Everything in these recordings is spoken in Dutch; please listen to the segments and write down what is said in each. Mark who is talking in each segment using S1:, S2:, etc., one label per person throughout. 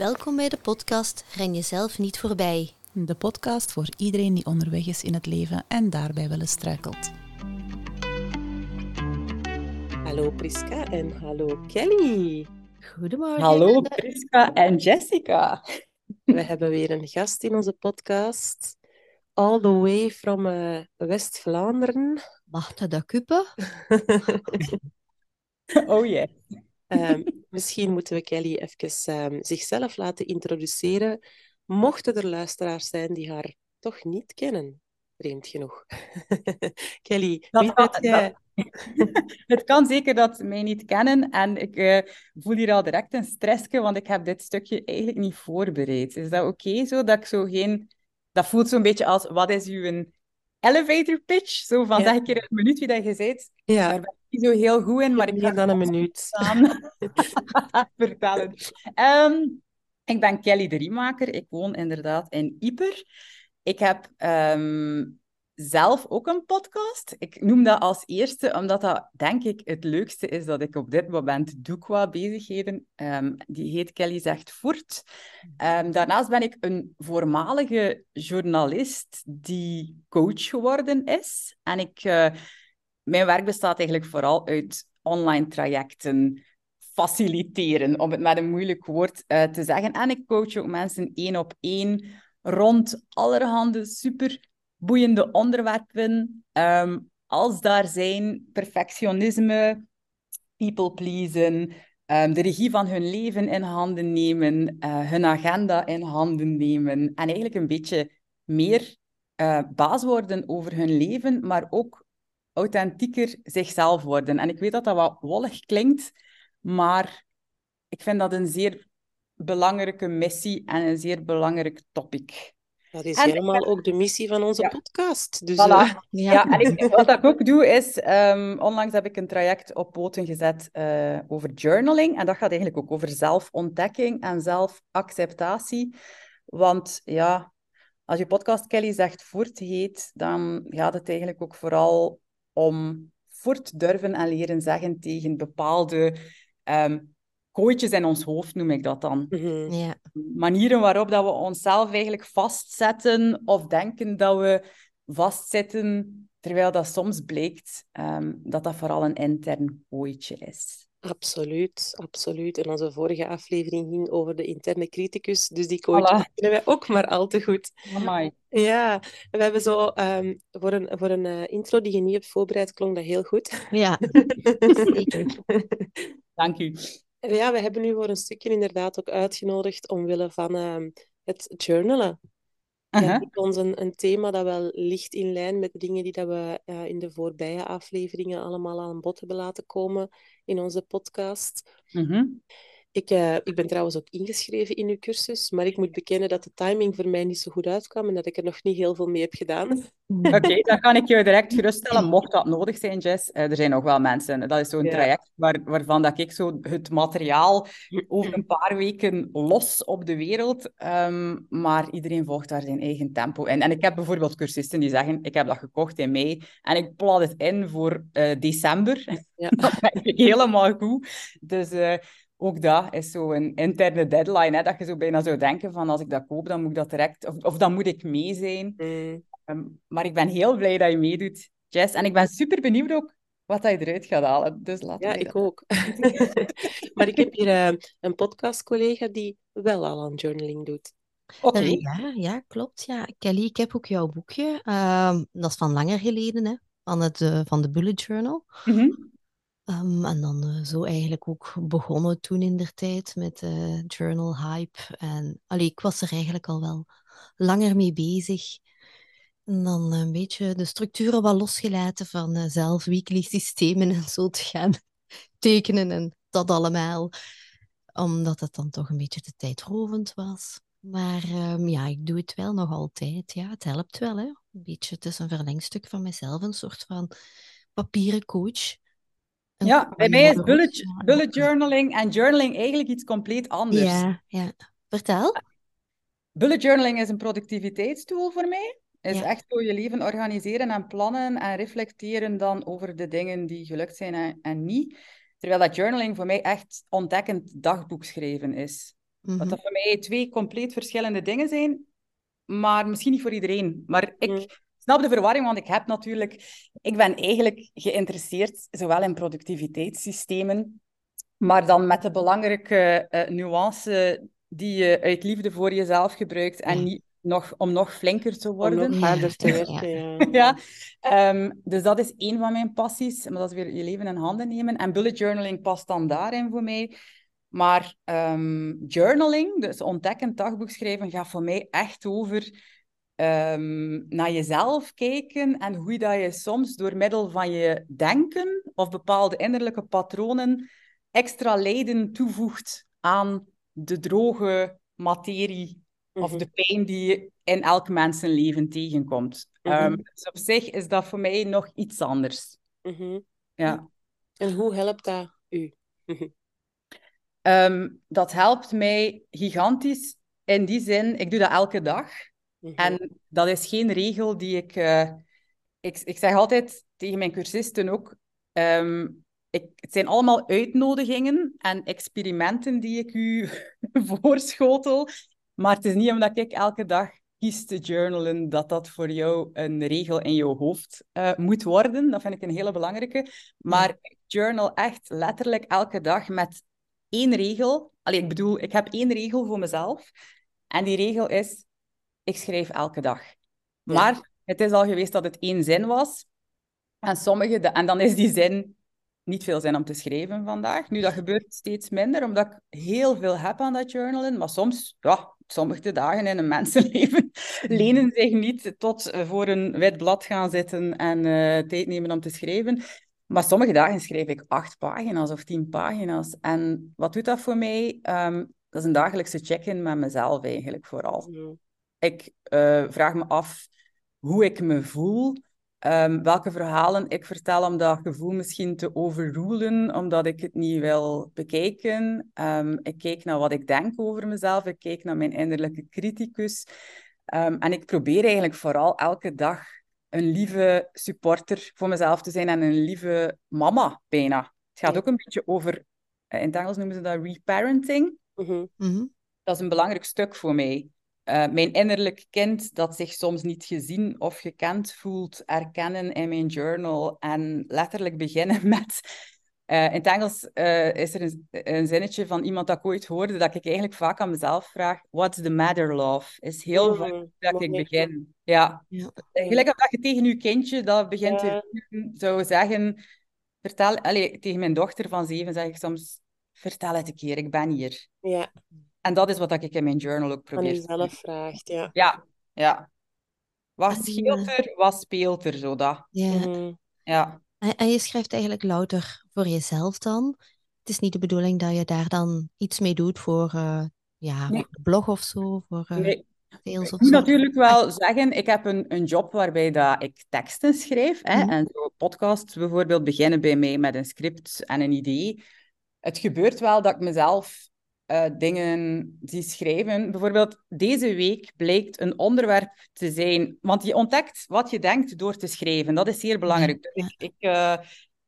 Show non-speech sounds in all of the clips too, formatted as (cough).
S1: Welkom bij de podcast Ren jezelf niet voorbij.
S2: De podcast voor iedereen die onderweg is in het leven en daarbij wel eens struikelt.
S3: Hallo Priska en hallo Kelly.
S1: Goedemorgen.
S4: Hallo Priska en Jessica.
S3: We hebben weer een gast in onze podcast. All the way from uh, West-Vlaanderen.
S1: Magda da Kuppe. (laughs)
S4: Oh yeah.
S3: Um, (laughs) misschien moeten we Kelly even um, zichzelf laten introduceren. Mochten er luisteraars zijn die haar toch niet kennen, vreemd genoeg. (laughs) Kelly,
S4: Dat
S3: wie ben jij? (laughs)
S4: Het kan zeker dat ze mij niet kennen en ik eh, voel hier al direct een stressje, want ik heb dit stukje eigenlijk niet voorbereid. Is dat oké zo? Dat ik zo geen... Dat voelt zo'n beetje als, wat is uw elevator pitch? Zo van, zeg een keer in een minuut wie dat je bent.
S3: Ja,
S4: Daar ben ik niet zo heel goed in, maar ik ga
S3: dan een minuut. (laughs) (laughs)
S4: vertellen. Ehm, ik ben Kelly de Riemaker. Ik woon inderdaad in Ieper. Ik heb ehm, zelf ook een podcast. Ik noem dat als eerste, omdat dat denk ik het leukste is dat ik op dit moment doe qua bezigheden. Ehm, die heet Kelly Zegt Voort. Ehm, daarnaast ben ik een voormalige journalist die coach geworden is. En ik... eh, mijn werk bestaat eigenlijk vooral uit online trajecten faciliteren, om het met een moeilijk woord eh, te zeggen. En ik coach ook mensen één op één rond allerhande super boeiende onderwerpen. Ehm, als daar zijn perfectionisme, people pleasen, ehm, de regie van hun leven in handen nemen, eh, hun agenda in handen nemen en eigenlijk een beetje meer eh, baas worden over hun leven, maar ook authentieker zichzelf worden. En ik weet dat dat wat wollig klinkt, maar ik vind dat een zeer belangrijke missie en een zeer belangrijk topic.
S3: Dat is
S4: En ik
S3: helemaal ook de missie van onze
S4: Ja.
S3: podcast. Dus,
S4: Voilà.
S3: eh,
S4: Ja, en ik, wat ik ook doe is, ehm, onlangs heb ik een traject op poten gezet eh, over journaling. En dat gaat eigenlijk ook over zelfontdekking en zelfacceptatie. Want ja, als je podcast Kelly zegt voort heet, dan gaat het eigenlijk ook vooral om voort durven en leren zeggen tegen bepaalde ehm kooitjes in ons hoofd, noem ik dat dan
S3: mhm.
S1: Ja.
S4: manieren waarop dat we onszelf eigenlijk vastzetten of denken dat we vastzitten, terwijl dat soms blijkt ehm, dat dat vooral een intern kooitje is.
S3: Absoluut, absoluut. En onze vorige aflevering ging over de interne criticus, dus die coach
S4: Voilà.
S3: kennen wij ook maar al te goed.
S4: Amai.
S3: Ja, we hebben zo ehm, voor een, voor een eh, intro die je niet hebt voorbereid, klonk dat heel goed.
S1: Ja, (laughs) zeker.
S4: Dank u.
S3: Ja, we hebben nu voor een stukje inderdaad ook uitgenodigd omwille van ehm, het journalen.
S4: Uh-huh.
S3: lijkt ons een, een thema dat wel ligt in lijn met de dingen die dat we eh, in de voorbije afleveringen allemaal aan bod hebben laten komen in onze podcast.
S4: Mhm.
S3: Ik, eh, ik ben trouwens ook ingeschreven in uw cursus, maar ik moet bekennen dat de timing voor mij niet zo goed uitkwam en dat ik er nog niet heel veel mee heb gedaan. (laughs)
S4: Oké, dan kan ik je direct geruststellen, mocht dat nodig zijn, Jess. Eh, er zijn nog wel mensen. Dat is zo'n
S3: Ja.
S4: traject waar, waarvan dat ik zo het materiaal over een paar weken los op de wereld. ehm, maar iedereen volgt daar zijn eigen tempo in. En ik heb bijvoorbeeld cursisten die zeggen, ik heb dat gekocht in mei en ik plat het in voor eh, december.
S3: Ja. (laughs)
S4: dat vind ik helemaal goed. Dus eh, ook dat is zo'n interne deadline, hè, dat je zo bijna zou denken van als ik dat koop, dan moet ik dat direct... Of, of dan moet ik mee zijn.
S3: Mm.
S4: Ehm, maar ik ben heel blij dat je meedoet, Jess. En ik ben super benieuwd ook wat dat je eruit gaat halen. Dus laten
S3: Ja, ik
S4: dat-
S3: ook. (laughs) Maar ik heb hier eh, een podcastcollega die wel al aan journaling doet.
S4: Oké.
S1: Ja, ja, klopt. Ja. Kelly, ik heb ook jouw boekje. Ehm, dat is van langer geleden, hè. Van, het, eh, van de Bullet Journal.
S4: Mhm.
S1: Ehm, en dan eh, zo eigenlijk ook begonnen toen in der tijd met eh journal hype. En allee, ik was er eigenlijk al wel langer mee bezig. En dan een beetje de structuren wat losgelaten van eh, zelf weekly (laughs) systemen en zo te gaan (laughs) tekenen en dat allemaal. Omdat het dan toch een beetje te tijdrovend was. Maar ehm, ja, ik doe het wel nog altijd. Ja, het helpt wel, hè. Een beetje, het is een verlengstuk van mezelf, een soort van papieren coach.
S4: Ja, bij mij is bullet, bullet journaling en journaling eigenlijk iets compleet anders.
S1: Ja, ja. Vertel.
S4: Bullet journaling is een productiviteitstool voor mij. Is
S1: Ja.
S4: echt zo je leven organiseren en plannen en reflecteren dan over de dingen die gelukt zijn en, en niet. Terwijl dat journaling voor mij echt ontdekkend dagboek schrijven is. Wat dat voor mij twee compleet verschillende dingen zijn, maar misschien niet voor iedereen. Maar ik
S3: Mm.
S4: Snap de verwarring, want ik heb natuurlijk... Ik ben eigenlijk geïnteresseerd zowel in productiviteitssystemen, maar dan met de belangrijke eh, nuance die je uit liefde voor jezelf gebruikt en niet nog, om nog flinker te
S3: Om
S4: worden.
S3: nog
S1: Ja,
S3: harder te
S1: ja. (laughs)
S3: werken, ja.
S4: Ja, ehm, dus dat is één van mijn passies. Maar dat is weer je leven in handen nemen. En bullet journaling past dan daarin voor mij. Maar ehm, journaling, dus ontdekkend dagboek schrijven, gaat voor mij echt over ehm, naar jezelf kijken en hoe dat je soms door middel van je denken of bepaalde innerlijke patronen extra lijden toevoegt aan de droge materie of
S3: Mhm.
S4: de pijn die je in elk mensenleven tegenkomt.
S3: Mhm.
S4: Ehm, dus op zich is dat voor mij nog iets anders.
S3: Mhm.
S4: Ja.
S3: En hoe helpt dat u?
S4: Ehm, dat helpt mij gigantisch in die zin, ik doe dat elke dag.
S3: Mhm.
S4: En dat is geen regel die ik... eh, ik, ik zeg altijd tegen mijn cursisten ook, ehm, ik, het zijn allemaal uitnodigingen en experimenten die ik u (laughs) voorschotel. Maar het is niet omdat ik elke dag kies te journalen, dat dat voor jou een regel in jouw hoofd eh, moet worden. Dat vind ik een hele belangrijke. Maar ik journal echt letterlijk elke dag met één regel. Allee, ik bedoel, ik heb één regel voor mezelf. En die regel is, ik schrijf elke dag.
S3: Ja.
S4: Maar het is al geweest dat het één zin was. En, sommige, de- en dan is die zin niet veel zin om te schrijven vandaag. Nu, dat gebeurt steeds minder, omdat ik heel veel heb aan dat journalen. Maar soms, ja, sommige dagen in een (laughs) mensenleven lenen zich niet tot eh, voor een wit blad gaan zitten en eh, tijd nemen om te schrijven. Maar sommige dagen schrijf ik acht pagina's of tien pagina's. En wat doet dat voor mij? Ehm, dat is een dagelijkse check-in met mezelf eigenlijk vooral. Ik eh, vraag me af hoe ik me voel, ehm, welke verhalen ik vertel om dat gevoel misschien te overrulen, omdat ik het niet wil bekijken. Ehm, ik kijk naar wat ik denk over mezelf, ik kijk naar mijn innerlijke criticus. Ehm, en ik probeer eigenlijk vooral elke dag een lieve supporter voor mezelf te zijn en een lieve mama, bijna. Het gaat ook een beetje over, eh, in het Engels noemen ze dat reparenting.
S3: Mhm.
S1: Mhm.
S4: Dat is een belangrijk stuk voor mij. Eh, mijn innerlijk kind dat zich soms niet gezien of gekend voelt, erkennen in mijn journal en letterlijk beginnen (laughs) met. eh, in het Engels eh, is er een, een zinnetje van iemand dat ik ooit hoorde, dat ik eigenlijk vaak aan mezelf vraag: What's the matter, love? Is heel vaak dat ik begin. Ja.
S1: Ja.
S4: Gelijk als dat je tegen je kindje dat begint
S3: Ja.
S4: te zou zeggen: vertel, allee, tegen mijn dochter van zeven zeg ik soms: Vertel het een keer, ik ben hier.
S3: Ja,
S4: En dat is wat ik in mijn journal ook
S3: aan
S4: probeer te
S3: jezelf vraagt, ja.
S4: Ja, ja. Wat scheelt
S1: eh,
S4: er, wat speelt er, zo dat.
S1: Ja.
S3: Mhm.
S4: Ja.
S1: En, en je schrijft eigenlijk louter voor jezelf dan. Het is niet de bedoeling dat je daar dan iets mee doet voor, eh, ja,
S4: Nee.
S1: voor de blog of zo, voor eh
S4: Nee.
S1: sales
S4: Ik moet natuurlijk wel zeggen, ik heb een, een job waarbij dat ik teksten schrijf. Hè,
S1: Mhm.
S4: En zo podcasts bijvoorbeeld beginnen bij mij met een script en een idee. Het gebeurt wel dat ik mezelf eh, dingen zie schrijven. Bijvoorbeeld deze week blijkt een onderwerp te zijn... Want je ontdekt wat je denkt door te schrijven. Dat is zeer belangrijk. Dus ik, ik, eh,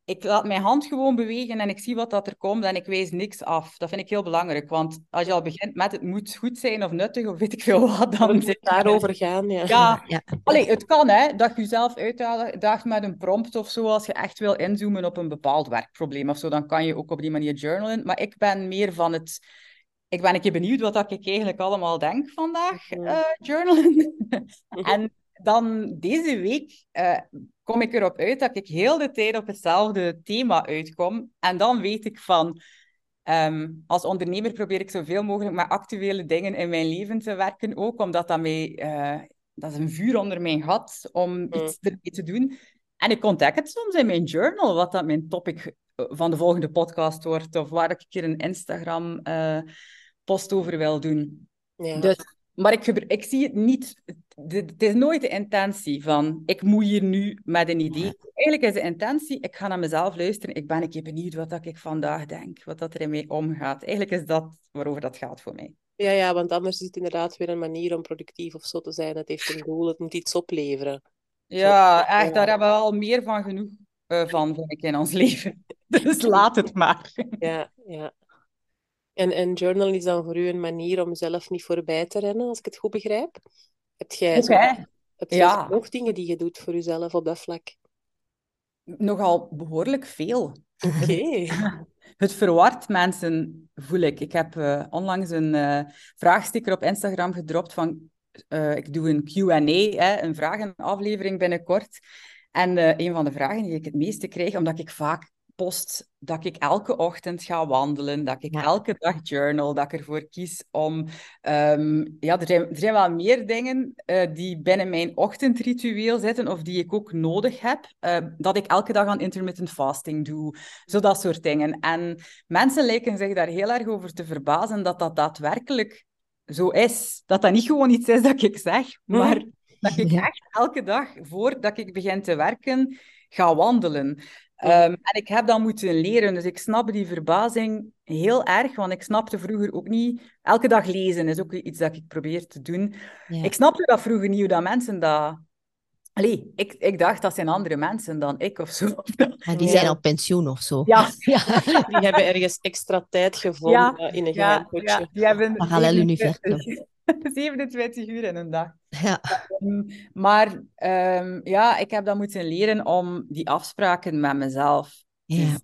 S4: ik laat mijn hand gewoon bewegen en ik zie wat dat er komt en ik wijs niks af. Dat vind ik heel belangrijk. Want als je al begint met het moet goed zijn of nuttig of weet ik veel wat,
S3: Dan moet het daarover gaan, ja.
S4: ja,
S1: Ja.
S4: Allee, het kan hè, dat je jezelf uitdaagt met een prompt of zo, als je echt wil inzoomen op een bepaald werkprobleem of zo, dan kan je ook op die manier journalen. Maar ik ben meer van het... Ik ben een keer benieuwd wat dat ik eigenlijk allemaal denk vandaag,
S3: Mhm.
S4: eh, journalen. (laughs)
S3: Mhm.
S4: En dan deze week eh, kom ik erop uit dat ik heel de tijd op hetzelfde thema uitkom. En dan weet ik van... ehm, als ondernemer probeer ik zoveel mogelijk met actuele dingen in mijn leven te werken, ook omdat dat mij... eh, dat is een vuur onder mijn gat om iets ermee te doen. En ik ontdek het soms in mijn journal, wat dat mijn topic van de volgende podcast wordt, of waar ik een keer een Instagram-post over wil doen.
S3: Ja.
S4: Dus, maar ik, ik zie het niet... Het is nooit de intentie van, ik moet hier nu met een idee. Eigenlijk is de intentie, ik ga naar mezelf luisteren, ik ben een keer benieuwd wat dat ik vandaag denk, wat dat er in mij omgaat. Eigenlijk is dat waarover dat gaat voor mij.
S3: Ja, ja, want anders is het inderdaad weer een manier om productief of zo te zijn. Het heeft een doel, het moet iets opleveren.
S4: Ja, echt,
S3: Ja.
S4: daar hebben we al meer van genoeg eh, van, vind ik, in ons (laughs) leven. Dus laat het maar.
S3: Ja, ja. En, en journal is dan voor u een manier om zelf niet voorbij te rennen, als ik het goed begrijp. Heb jij,
S4: Oké.
S3: zo, heb jij
S4: Ja.
S3: nog dingen die je doet voor jezelf op dat vlak?
S4: Nogal behoorlijk veel.
S3: Oké. (laughs)
S4: Het verwart mensen, voel ik. Ik heb eh, onlangs een eh, vraagsticker op Instagram gedropt van... eh, ik doe een Q&A, een vragenaflevering binnenkort. En een van de vragen die ik het meeste krijg, omdat ik vaak post dat ik elke ochtend ga wandelen, dat ik
S1: Ja.
S4: elke dag journal, dat ik ervoor kies om... ehm, ja, er zijn, er zijn wel meer dingen eh, die binnen mijn ochtendritueel zitten of die ik ook nodig heb. eh, dat ik elke dag aan intermittent fasting doe. Zo dat soort dingen. En mensen lijken zich daar heel erg over te verbazen dat dat daadwerkelijk zo is. Dat dat niet gewoon iets is dat ik zeg, maar dat ik echt elke dag voordat ik begin te werken ga wandelen. Ehm, en ik heb dat moeten leren, dus ik snap die verbazing heel erg, want ik snapte vroeger ook niet... Elke dag lezen is ook iets dat ik probeer te doen.
S1: Ja.
S4: Ik snapte dat vroeger niet, hoe dat mensen dat... Allee, ik, ik dacht dat zijn andere mensen dan ik of zo. (laughs)
S1: Maar die
S3: Ja.
S1: zijn op pensioen of zo.
S4: Ja, (laughs)
S1: Ja.
S3: Die hebben ergens extra tijd gevonden in een
S4: ja,
S3: geheim
S4: ja, hebben
S1: Parallel
S4: 27 (laughs) (laughs) 27 uur in een dag.
S1: Ja.
S4: Ehm, Maar ehm, ja, ik heb dat moeten leren om die afspraken met mezelf
S1: Ja.
S4: zien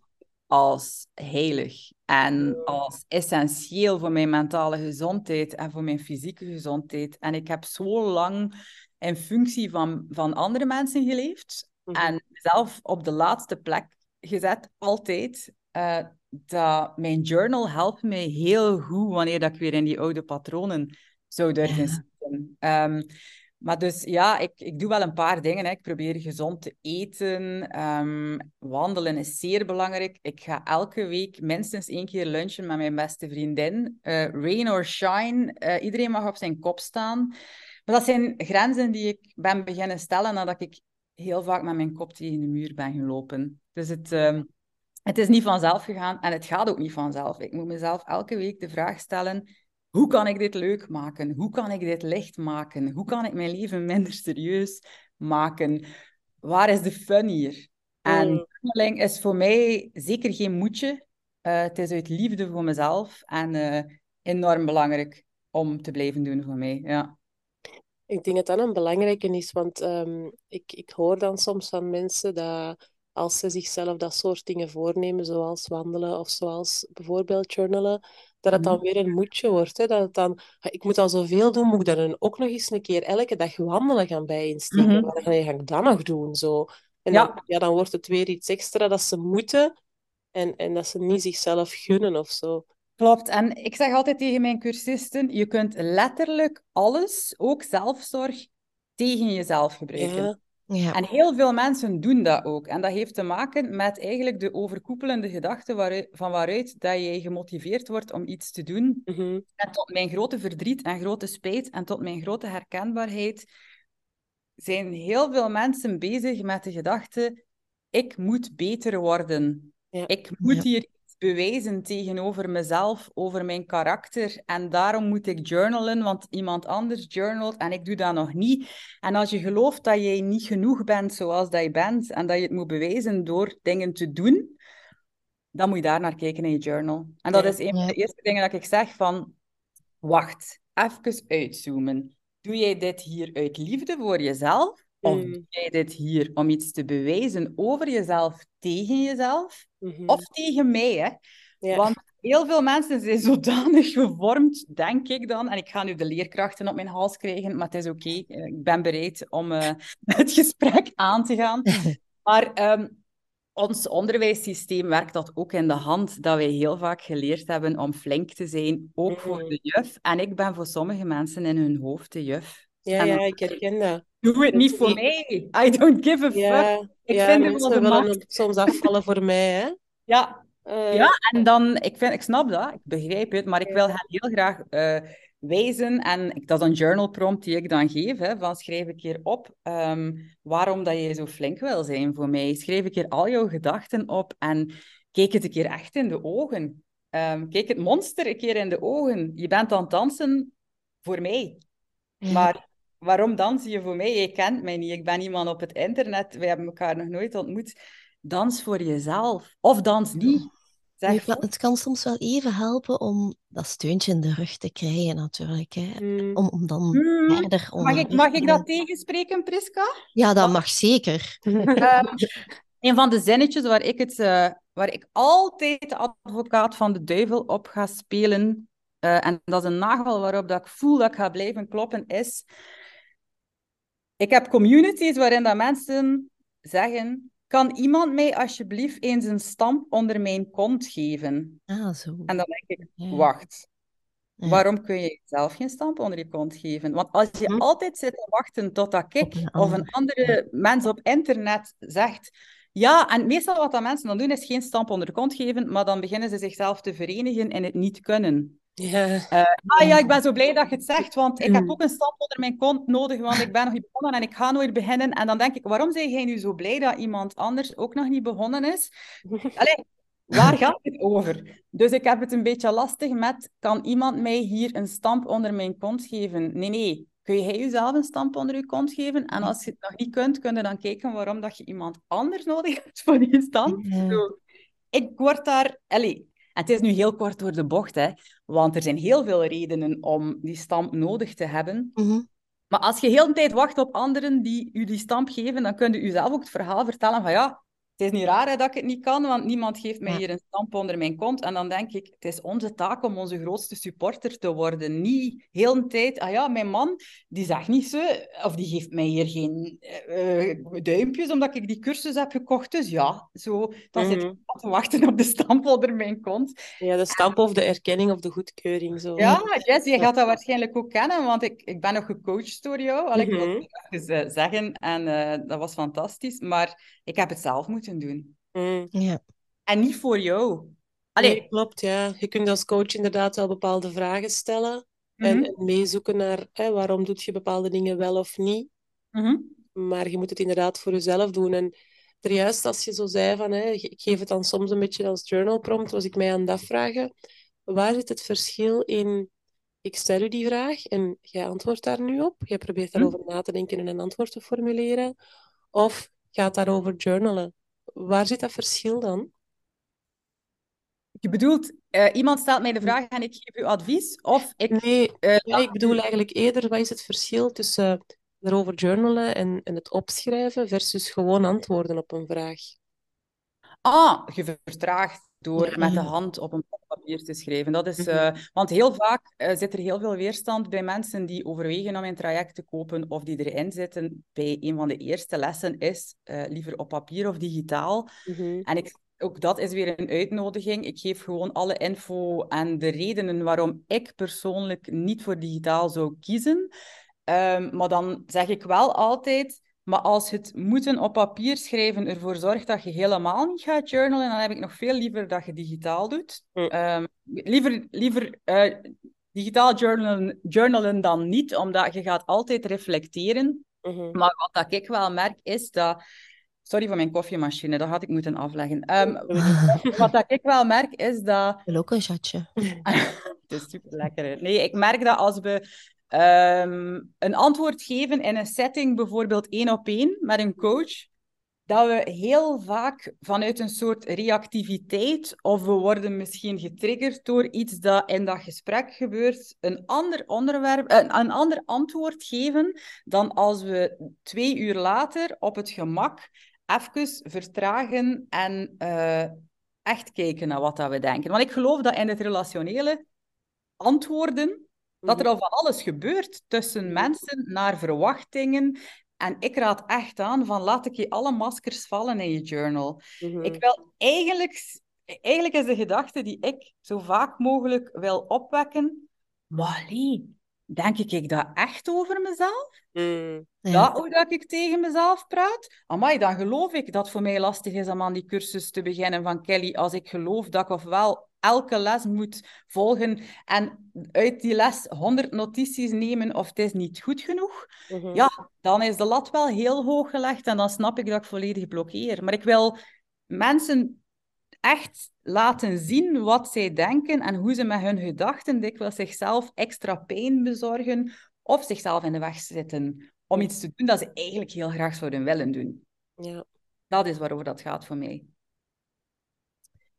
S4: als heilig en als essentieel voor mijn mentale gezondheid en voor mijn fysieke gezondheid. En ik heb zo lang in functie van, van andere mensen geleefd
S3: Mhm.
S4: en mezelf op de laatste plek gezet, altijd. eh, dat mijn journal helpt mij heel goed wanneer dat ik weer in die oude patronen durven
S1: Ja.
S4: zitten. Ehm, maar dus ja, ik, ik doe wel een paar dingen. Hè. Ik probeer gezond te eten. Ehm, wandelen is zeer belangrijk. Ik ga elke week minstens één keer lunchen met mijn beste vriendin. Eh, rain or shine, eh, iedereen mag op zijn kop staan. Maar dat zijn grenzen die ik ben beginnen stellen nadat ik heel vaak met mijn kop tegen de muur ben gelopen. Dus het, ehm, het is niet vanzelf gegaan en het gaat ook niet vanzelf. Ik moet mezelf elke week de vraag stellen: hoe kan ik dit leuk maken? Hoe kan ik dit licht maken? Hoe kan ik mijn leven minder serieus maken? Waar is de fun hier? En
S3: Mm.
S4: journaling is voor mij zeker geen moedje. Eh, het is uit liefde voor mezelf en eh, enorm belangrijk om te blijven doen voor mij. Ja.
S3: Ik denk dat dat een belangrijke is, want ehm, ik, ik hoor dan soms van mensen dat als ze zichzelf dat soort dingen voornemen, zoals wandelen of zoals bijvoorbeeld journalen, dat het dan
S4: Mhm.
S3: weer een moedje wordt. Hè? Dat het dan, "Ah, ik moet al zoveel doen, moet ik dan ook nog eens een keer elke dag wandelen gaan bij insteken?
S4: Mhm.
S3: Waar ga ik dat nog doen? Zo. En
S4: Ja.
S3: dan, ja, dan wordt het weer iets extra dat ze moeten en, en dat ze niet zichzelf gunnen of zo.
S4: Klopt. En ik zeg altijd tegen mijn cursisten, je kunt letterlijk alles, ook zelfzorg, tegen jezelf gebruiken.
S3: Ja,
S1: Ja.
S4: En heel veel mensen doen dat ook. En dat heeft te maken met eigenlijk de overkoepelende gedachte waaruit, van waaruit dat je gemotiveerd wordt om iets te doen.
S3: mhm,
S4: En tot mijn grote verdriet en grote spijt en tot mijn grote herkenbaarheid zijn heel veel mensen bezig met de gedachte: ik moet beter worden.
S3: Ja.
S4: Ik moet
S1: Ja.
S4: hier iets bewijzen tegenover mezelf, over mijn karakter. En daarom moet ik journalen, want iemand anders journalt en ik doe dat nog niet. En als je gelooft dat jij niet genoeg bent zoals dat je bent en dat je het moet bewijzen door dingen te doen, dan moet je daar naar kijken in je journal. En dat is een van de eerste dingen dat ik zeg van, wacht, even uitzoomen. Doe jij dit hier uit liefde voor jezelf? Of
S3: Mm.
S4: doe jij dit hier om iets te bewijzen over jezelf, tegen jezelf?
S3: mhm.
S4: Of tegen mij, hè?
S3: Ja.
S4: Want heel veel mensen zijn zodanig gevormd, denk ik dan. En ik ga nu de leerkrachten op mijn hals krijgen, maar het is oké. Eh, Ik ben bereid om eh, (laughs) het gesprek aan te gaan. (laughs) Maar ehm, ons onderwijssysteem werkt dat ook in de hand, dat wij heel vaak geleerd hebben om flink te zijn, ook voor
S3: Mhm.
S4: de juf. En ik ben voor sommige mensen in hun hoofd de juf.
S3: Ja,
S4: En
S3: ja, ik herken dat.
S4: Doe het niet voor mij. I don't give a fuck. Ik vind het wel de macht.
S3: soms afvallen voor mij, hè.
S4: Ja,
S3: Eh,
S4: Ja, en dan, ik, vind, ik snap dat, ik begrijp het, maar ik wil hen heel graag eh, wijzen, en ik- dat is een journal prompt die ik dan geef, hè, van schrijf een keer op ehm, waarom dat je zo flink wil zijn voor mij. Schrijf een keer al jouw gedachten op en kijk het een keer echt in de ogen. Ehm, kijk het monster een keer in de ogen. Je bent aan het dansen voor mij. Maar waarom dans je voor mij? Je kent mij niet. Ik ben iemand op het internet. We hebben elkaar nog nooit ontmoet. Dans voor jezelf. Of dans niet. Zeg,
S1: het kan- het kan soms wel even helpen om dat steuntje in de rug te krijgen, natuurlijk. Hè.
S3: Mm.
S1: Om, om dan
S4: Hmm,
S1: verder
S4: mag
S1: onder
S4: ik, mag ik dat tegenspreken, Priska?
S1: Ja, dat mag zeker. (laughs)
S4: Ehm, een van de zinnetjes waar ik, het, eh, waar ik altijd de advocaat van de duivel op ga spelen, eh, en dat is een nagel waarop dat ik voel dat ik ga blijven kloppen, is... Ik heb communities waarin dat mensen zeggen... Kan iemand mij alsjeblieft eens een stamp onder mijn kont geven?
S1: Ah, zo.
S4: En dan denk ik,
S1: Ja.
S4: wacht.
S1: Ja.
S4: Waarom kun je zelf geen stamp onder je kont geven? Want als je
S3: Hm.
S4: altijd zit te wachten totdat ik
S1: een
S4: of een andere mens op internet zegt... Ja, en meestal wat dat mensen dan doen, is geen stamp onder de kont geven, maar dan beginnen ze zichzelf te verenigen in het niet kunnen.
S3: Ja.
S4: Ah ja, ik ben zo blij dat je het zegt, want ik heb
S3: Mm.
S4: ook een stamp onder mijn kont nodig, want ik ben nog niet begonnen en ik ga nooit beginnen. En dan denk ik, waarom ben jij nu zo blij dat iemand anders ook nog niet begonnen is? (laughs) Allee, waar gaat het over? Dus ik heb het een beetje lastig met, kan iemand mij hier een stamp onder mijn kont geven? Nee, nee. Kun jij jezelf een stamp onder je kont geven? En als je het nog niet kunt, kun je dan kijken waarom dat je iemand anders nodig hebt voor die stamp. Zo. Ik word daar... Allee, het is nu heel kort door de bocht, hè. Want er zijn heel veel redenen om die stamp nodig te hebben.
S1: Mhm.
S4: Maar als je heel de tijd wacht op anderen die u die stamp geven, dan kun je jezelf ook het verhaal vertellen van ja, het is niet raar hè, dat ik het niet kan, want niemand geeft mij hier een stamp onder mijn kont. En dan denk ik, het is onze taak om onze grootste supporter te worden. Niet heel de tijd, ah ja, mijn man, die zegt niet zo, of die geeft mij hier geen eh, eh, duimpjes omdat ik die cursus heb gekocht. Dus ja, zo, dan zit
S3: Mhm.
S4: ik te wachten op de stamp onder mijn kont.
S3: ja, de stamp of de erkenning of de goedkeuring. Zo.
S4: Ja, Jess, je gaat dat waarschijnlijk ook kennen, want ik, ik ben nog gecoacht door jou. Al, ik wil
S3: Mhm.
S4: het even eh, zeggen en dat was fantastisch. Maar ik heb het zelf moeten doen.
S3: Mm.
S1: Ja.
S4: En niet voor jou. Allee,
S3: Nee, klopt, ja. Je kunt als coach inderdaad wel bepaalde vragen stellen en,
S4: mhm,
S3: en meezoeken naar hè, waarom doet je bepaalde dingen wel of niet.
S4: mhm,
S3: Maar je moet het inderdaad voor jezelf doen. En er juist als je zo zei van, hè, ik geef het dan soms een beetje als journal prompt, was ik mij aan het afvragen, waar zit het verschil in, ik stel u die vraag en jij antwoordt daar nu op, jij probeert
S4: hm.
S3: daarover na te denken en een antwoord te formuleren, of gaat daarover journalen? Waar zit dat verschil dan?
S4: Je bedoelt, eh, iemand stelt mij de vraag en ik geef u advies? Of ik...
S3: Nee,
S4: eh,
S3: ik bedoel eigenlijk eerder, wat is het verschil tussen erover journalen en, en het opschrijven versus gewoon antwoorden op een vraag?
S4: Ah, je vertraagt door met de hand op een papier te schrijven. Dat is,
S3: Mhm.
S4: eh, want heel vaak eh, zit er heel veel weerstand bij mensen die overwegen om een traject te kopen of die erin zitten. Bij een van de eerste lessen is eh, liever op papier of digitaal.
S3: Mhm.
S4: En ik, ook dat is weer een uitnodiging. Ik geef gewoon alle info en de redenen waarom ik persoonlijk niet voor digitaal zou kiezen. Ehm, maar dan zeg ik wel altijd, maar als het moeten op papier schrijven ervoor zorgt dat je helemaal niet gaat journalen, dan heb ik nog veel liever dat je digitaal doet.
S3: Hm.
S4: Ehm, liever liever eh, digitaal journalen, journalen dan niet, omdat je gaat altijd reflecteren.
S3: Mhm.
S4: Maar wat dat ik wel merk, is dat... Sorry voor mijn koffiemachine, dat had ik moeten afleggen. Ehm, (laughs) wat dat ik wel merk, is dat...
S1: Ik wil ook een chatje. (laughs)
S4: Het is super lekker. Nee, ik merk dat als we ehm, een antwoord geven in een setting, bijvoorbeeld één op één met een coach, dat we heel vaak vanuit een soort reactiviteit, of we worden misschien getriggerd door iets dat in dat gesprek gebeurt, een ander onderwerp, een, een ander antwoord geven dan als we twee uur later op het gemak even vertragen en eh, echt kijken naar wat dat we denken. Want ik geloof dat in het relationele antwoorden, dat er al van alles gebeurt tussen
S3: Mhm.
S4: mensen naar verwachtingen. En ik raad echt aan van laat ik je alle maskers vallen in je journal.
S3: Mhm.
S4: Ik wil eigenlijk, eigenlijk is de gedachte die ik zo vaak mogelijk wil opwekken, Lee, denk ik, ik dat echt over mezelf?
S3: Mm.
S1: Ja.
S4: Ja, hoe dat ik tegen mezelf praat? Amai, dan geloof ik dat het voor mij lastig is om aan die cursus te beginnen van Kelly. Als ik geloof dat ik ofwel elke les moet volgen en uit die les 100 notities nemen of het is niet goed genoeg,
S3: Mhm.
S4: ja, dan is de lat wel heel hoog gelegd en dan snap ik dat ik volledig blokkeer. Maar ik wil mensen echt laten zien wat zij denken en hoe ze met hun gedachten dikwijls zichzelf extra pijn bezorgen of zichzelf in de weg zitten om iets te doen dat ze eigenlijk heel graag zouden willen doen.
S3: Ja.
S4: Dat is waarover dat gaat voor mij.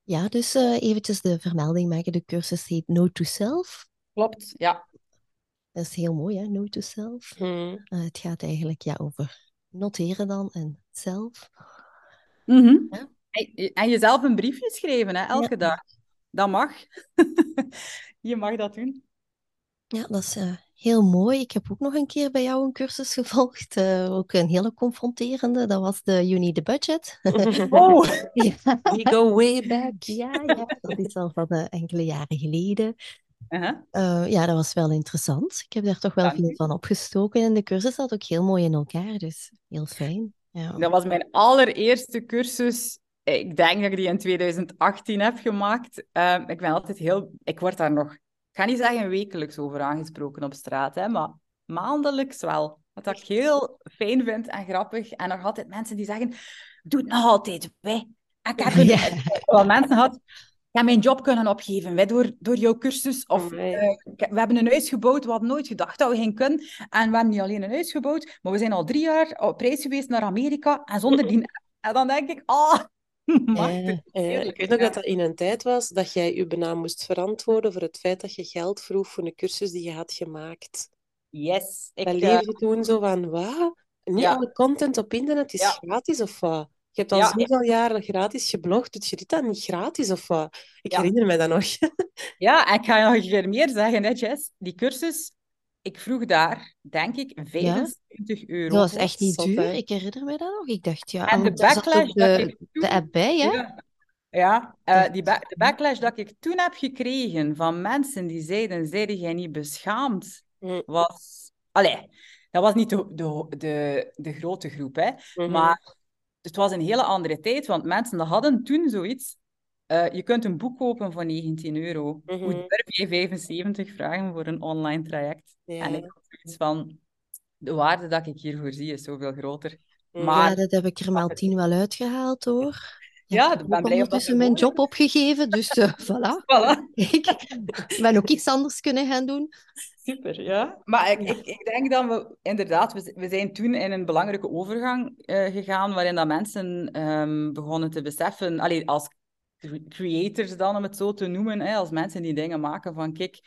S1: Ja, dus uh, eventjes de vermelding maken. De cursus heet No to Self.
S4: Klopt, ja.
S1: Dat is heel mooi, hè? No to Self.
S3: Hmm.
S1: Uh, het gaat eigenlijk ja, over noteren dan en zelf.
S4: Mm -hmm. ja? en, en, jezelf een briefje schrijven, hè, elke
S1: Ja.
S4: dag. Dat mag. (laughs) je mag dat doen.
S1: Ja, dat is uh, heel mooi. Ik heb ook nog een keer bij jou een cursus gevolgd. Uh, ook een hele confronterende. Dat was de You Need a Budget.
S4: Oh, (laughs)
S1: ja.
S3: We go way back.
S1: Ja, ja, dat is al van uh, enkele jaren geleden.
S4: uh-huh.
S1: ja, dat was wel interessant. Ik heb daar toch wel veel van opgestoken. En de cursus zat ook heel mooi in elkaar, dus heel fijn. Ja.
S4: Dat was mijn allereerste cursus. Ik denk dat ik die in 2018 heb gemaakt. Uh, ik ben altijd heel... Ik word daar nog... Ik ga niet zeggen wekelijks over aangesproken op straat, hè, maar maandelijks wel. Wat ik heel fijn vind en grappig. En nog altijd mensen die zeggen... Doe het nog altijd, wij. Ik heb (laughs) (laughs) wel mensen gehad... Ik heb mijn job kunnen opgeven wij, door, door jouw cursus. Of uh, we hebben een huis gebouwd, we hadden nooit gedacht dat we kunnen. En we hebben niet alleen een huis gebouwd, maar we zijn al drie jaar op reis geweest naar Amerika. En zonder (laughs) die... En dan denk ik, ah, (laughs) machtig.
S3: Ja, ik weet nog dat dat in een tijd was dat jij je bijna moest verantwoorden voor het feit dat je geld vroeg voor een cursus die je had gemaakt.
S4: Yes. Ik,
S3: Dat
S4: uh,
S3: leerde toen zo van, wat? Niet alle content op internet is gratis of wat? Je hebt al
S4: Ja.
S3: zoveel jaren gratis geblogd, doet je dit dan niet gratis of wat? Ik
S4: Ja.
S3: herinner mij dat nog. (laughs)
S4: Ja, ik ga nog een keer meer zeggen, hè, Jess. Die cursus, ik vroeg daar, denk ik, 75 euro.
S1: Dat was echt niet duur. Ik herinner me dat nog. Ik dacht, ja,
S4: En de backlash
S1: ook
S4: dat
S1: de,
S4: ik toen-
S1: de app bij, hè?
S4: Ja, ja eh, die ba- de backlash dat ik toen heb gekregen van mensen die zeiden, zeiden jij niet beschaamd,
S3: Hm.
S4: was... Allee, dat was niet de, de, de, de grote groep, hè.
S3: Mhm.
S4: Maar het was een hele andere tijd, want mensen hadden toen zoiets. Eh, je kunt een boek kopen voor 19 euro.
S3: Mhm.
S4: Hoe durf je 75 vragen voor een online traject?
S3: Ja.
S4: En ik had zoiets van, de waarde dat ik hiervoor zie is zoveel groter.
S3: Mhm.
S4: Maar
S1: Ja, dat heb ik er maal tien wel uitgehaald, hoor.
S4: Ja,
S1: ik
S4: ben blij
S1: ondertussen mijn job opgegeven, dus eh, (laughs) voilà.
S4: voilà.
S1: Ik ben ook iets anders kunnen gaan doen.
S4: Super, ja. Maar ik, ik, ik denk dat we inderdaad, we, we zijn toen in een belangrijke overgang eh, gegaan, waarin dat mensen ehm, begonnen te beseffen, allee, als creators dan, om het zo te noemen, hè, als mensen die dingen maken van, kijk,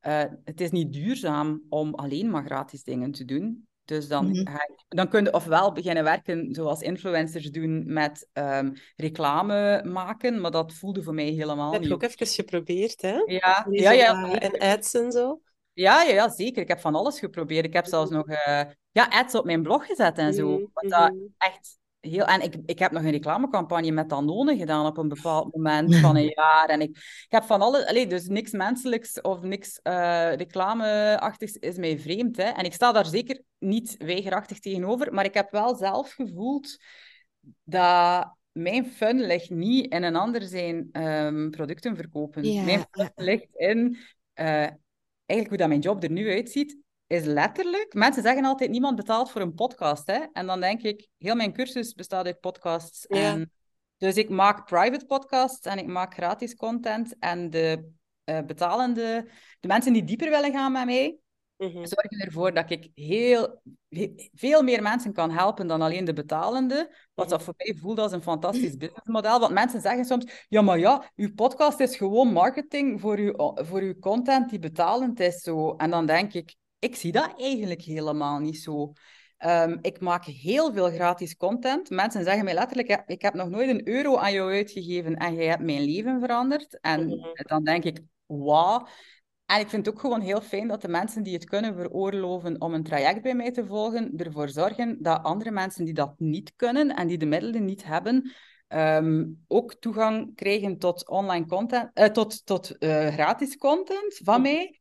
S4: eh, het is niet duurzaam om alleen maar gratis dingen te doen. Dus dan,
S1: Mhm.
S4: ga je- dan kun je ofwel beginnen werken zoals influencers doen met ehm, reclame maken, maar dat voelde voor mij helemaal
S3: Dat heb
S4: niet.
S3: je ook even geprobeerd, hè?
S4: Ja, ja, ja.
S3: En ads en zo.
S4: Ja, ja, ja, zeker. Ik heb van alles geprobeerd. Ik heb zelfs nog eh, ja, ads op mijn blog gezet en zo.
S3: Mhm,
S4: Wat dat
S3: mhm.
S4: echt heel... En ik, ik heb nog een reclamecampagne met Danone gedaan op een bepaald (laughs) moment van een jaar. En ik, ik heb van alles... Allee, dus niks menselijks of niks eh, reclameachtigs is mij vreemd. Hè. En ik sta daar zeker niet weigerachtig tegenover. Maar ik heb wel zelf gevoeld dat mijn fun ligt niet in een ander zijn ehm, producten verkopen.
S1: Ja,
S4: Mijn fun ligt in... eh, eigenlijk hoe dat mijn job er nu uitziet, is letterlijk... Mensen zeggen altijd, niemand betaalt voor een podcast. Hè? En dan denk ik, heel mijn cursus bestaat uit podcasts.
S3: Ja.
S4: En, dus ik maak private podcasts en ik maak gratis content. En de eh, betalende... De mensen die dieper willen gaan met mij,
S3: Mhm.
S4: zorgen ervoor dat ik heel, he- veel meer mensen kan helpen dan alleen de betalende. Wat dat voor mij voelt als een fantastisch businessmodel. Want mensen zeggen soms, ja, maar ja, uw podcast is gewoon marketing voor uw, voor uw content die betalend is. Zo. En dan denk ik, ik zie dat eigenlijk helemaal niet zo. Ehm, ik maak heel veel gratis content. Mensen zeggen mij letterlijk, ik heb nog nooit een euro aan jou uitgegeven en jij hebt mijn leven veranderd. En
S3: Mhm.
S4: dan denk ik, wauw. En ik vind het ook gewoon heel fijn dat de mensen die het kunnen veroorloven om een traject bij mij te volgen, ervoor zorgen dat andere mensen die dat niet kunnen en die de middelen niet hebben, ehm, ook toegang krijgen tot online content, eh, tot, tot eh, gratis content van mij.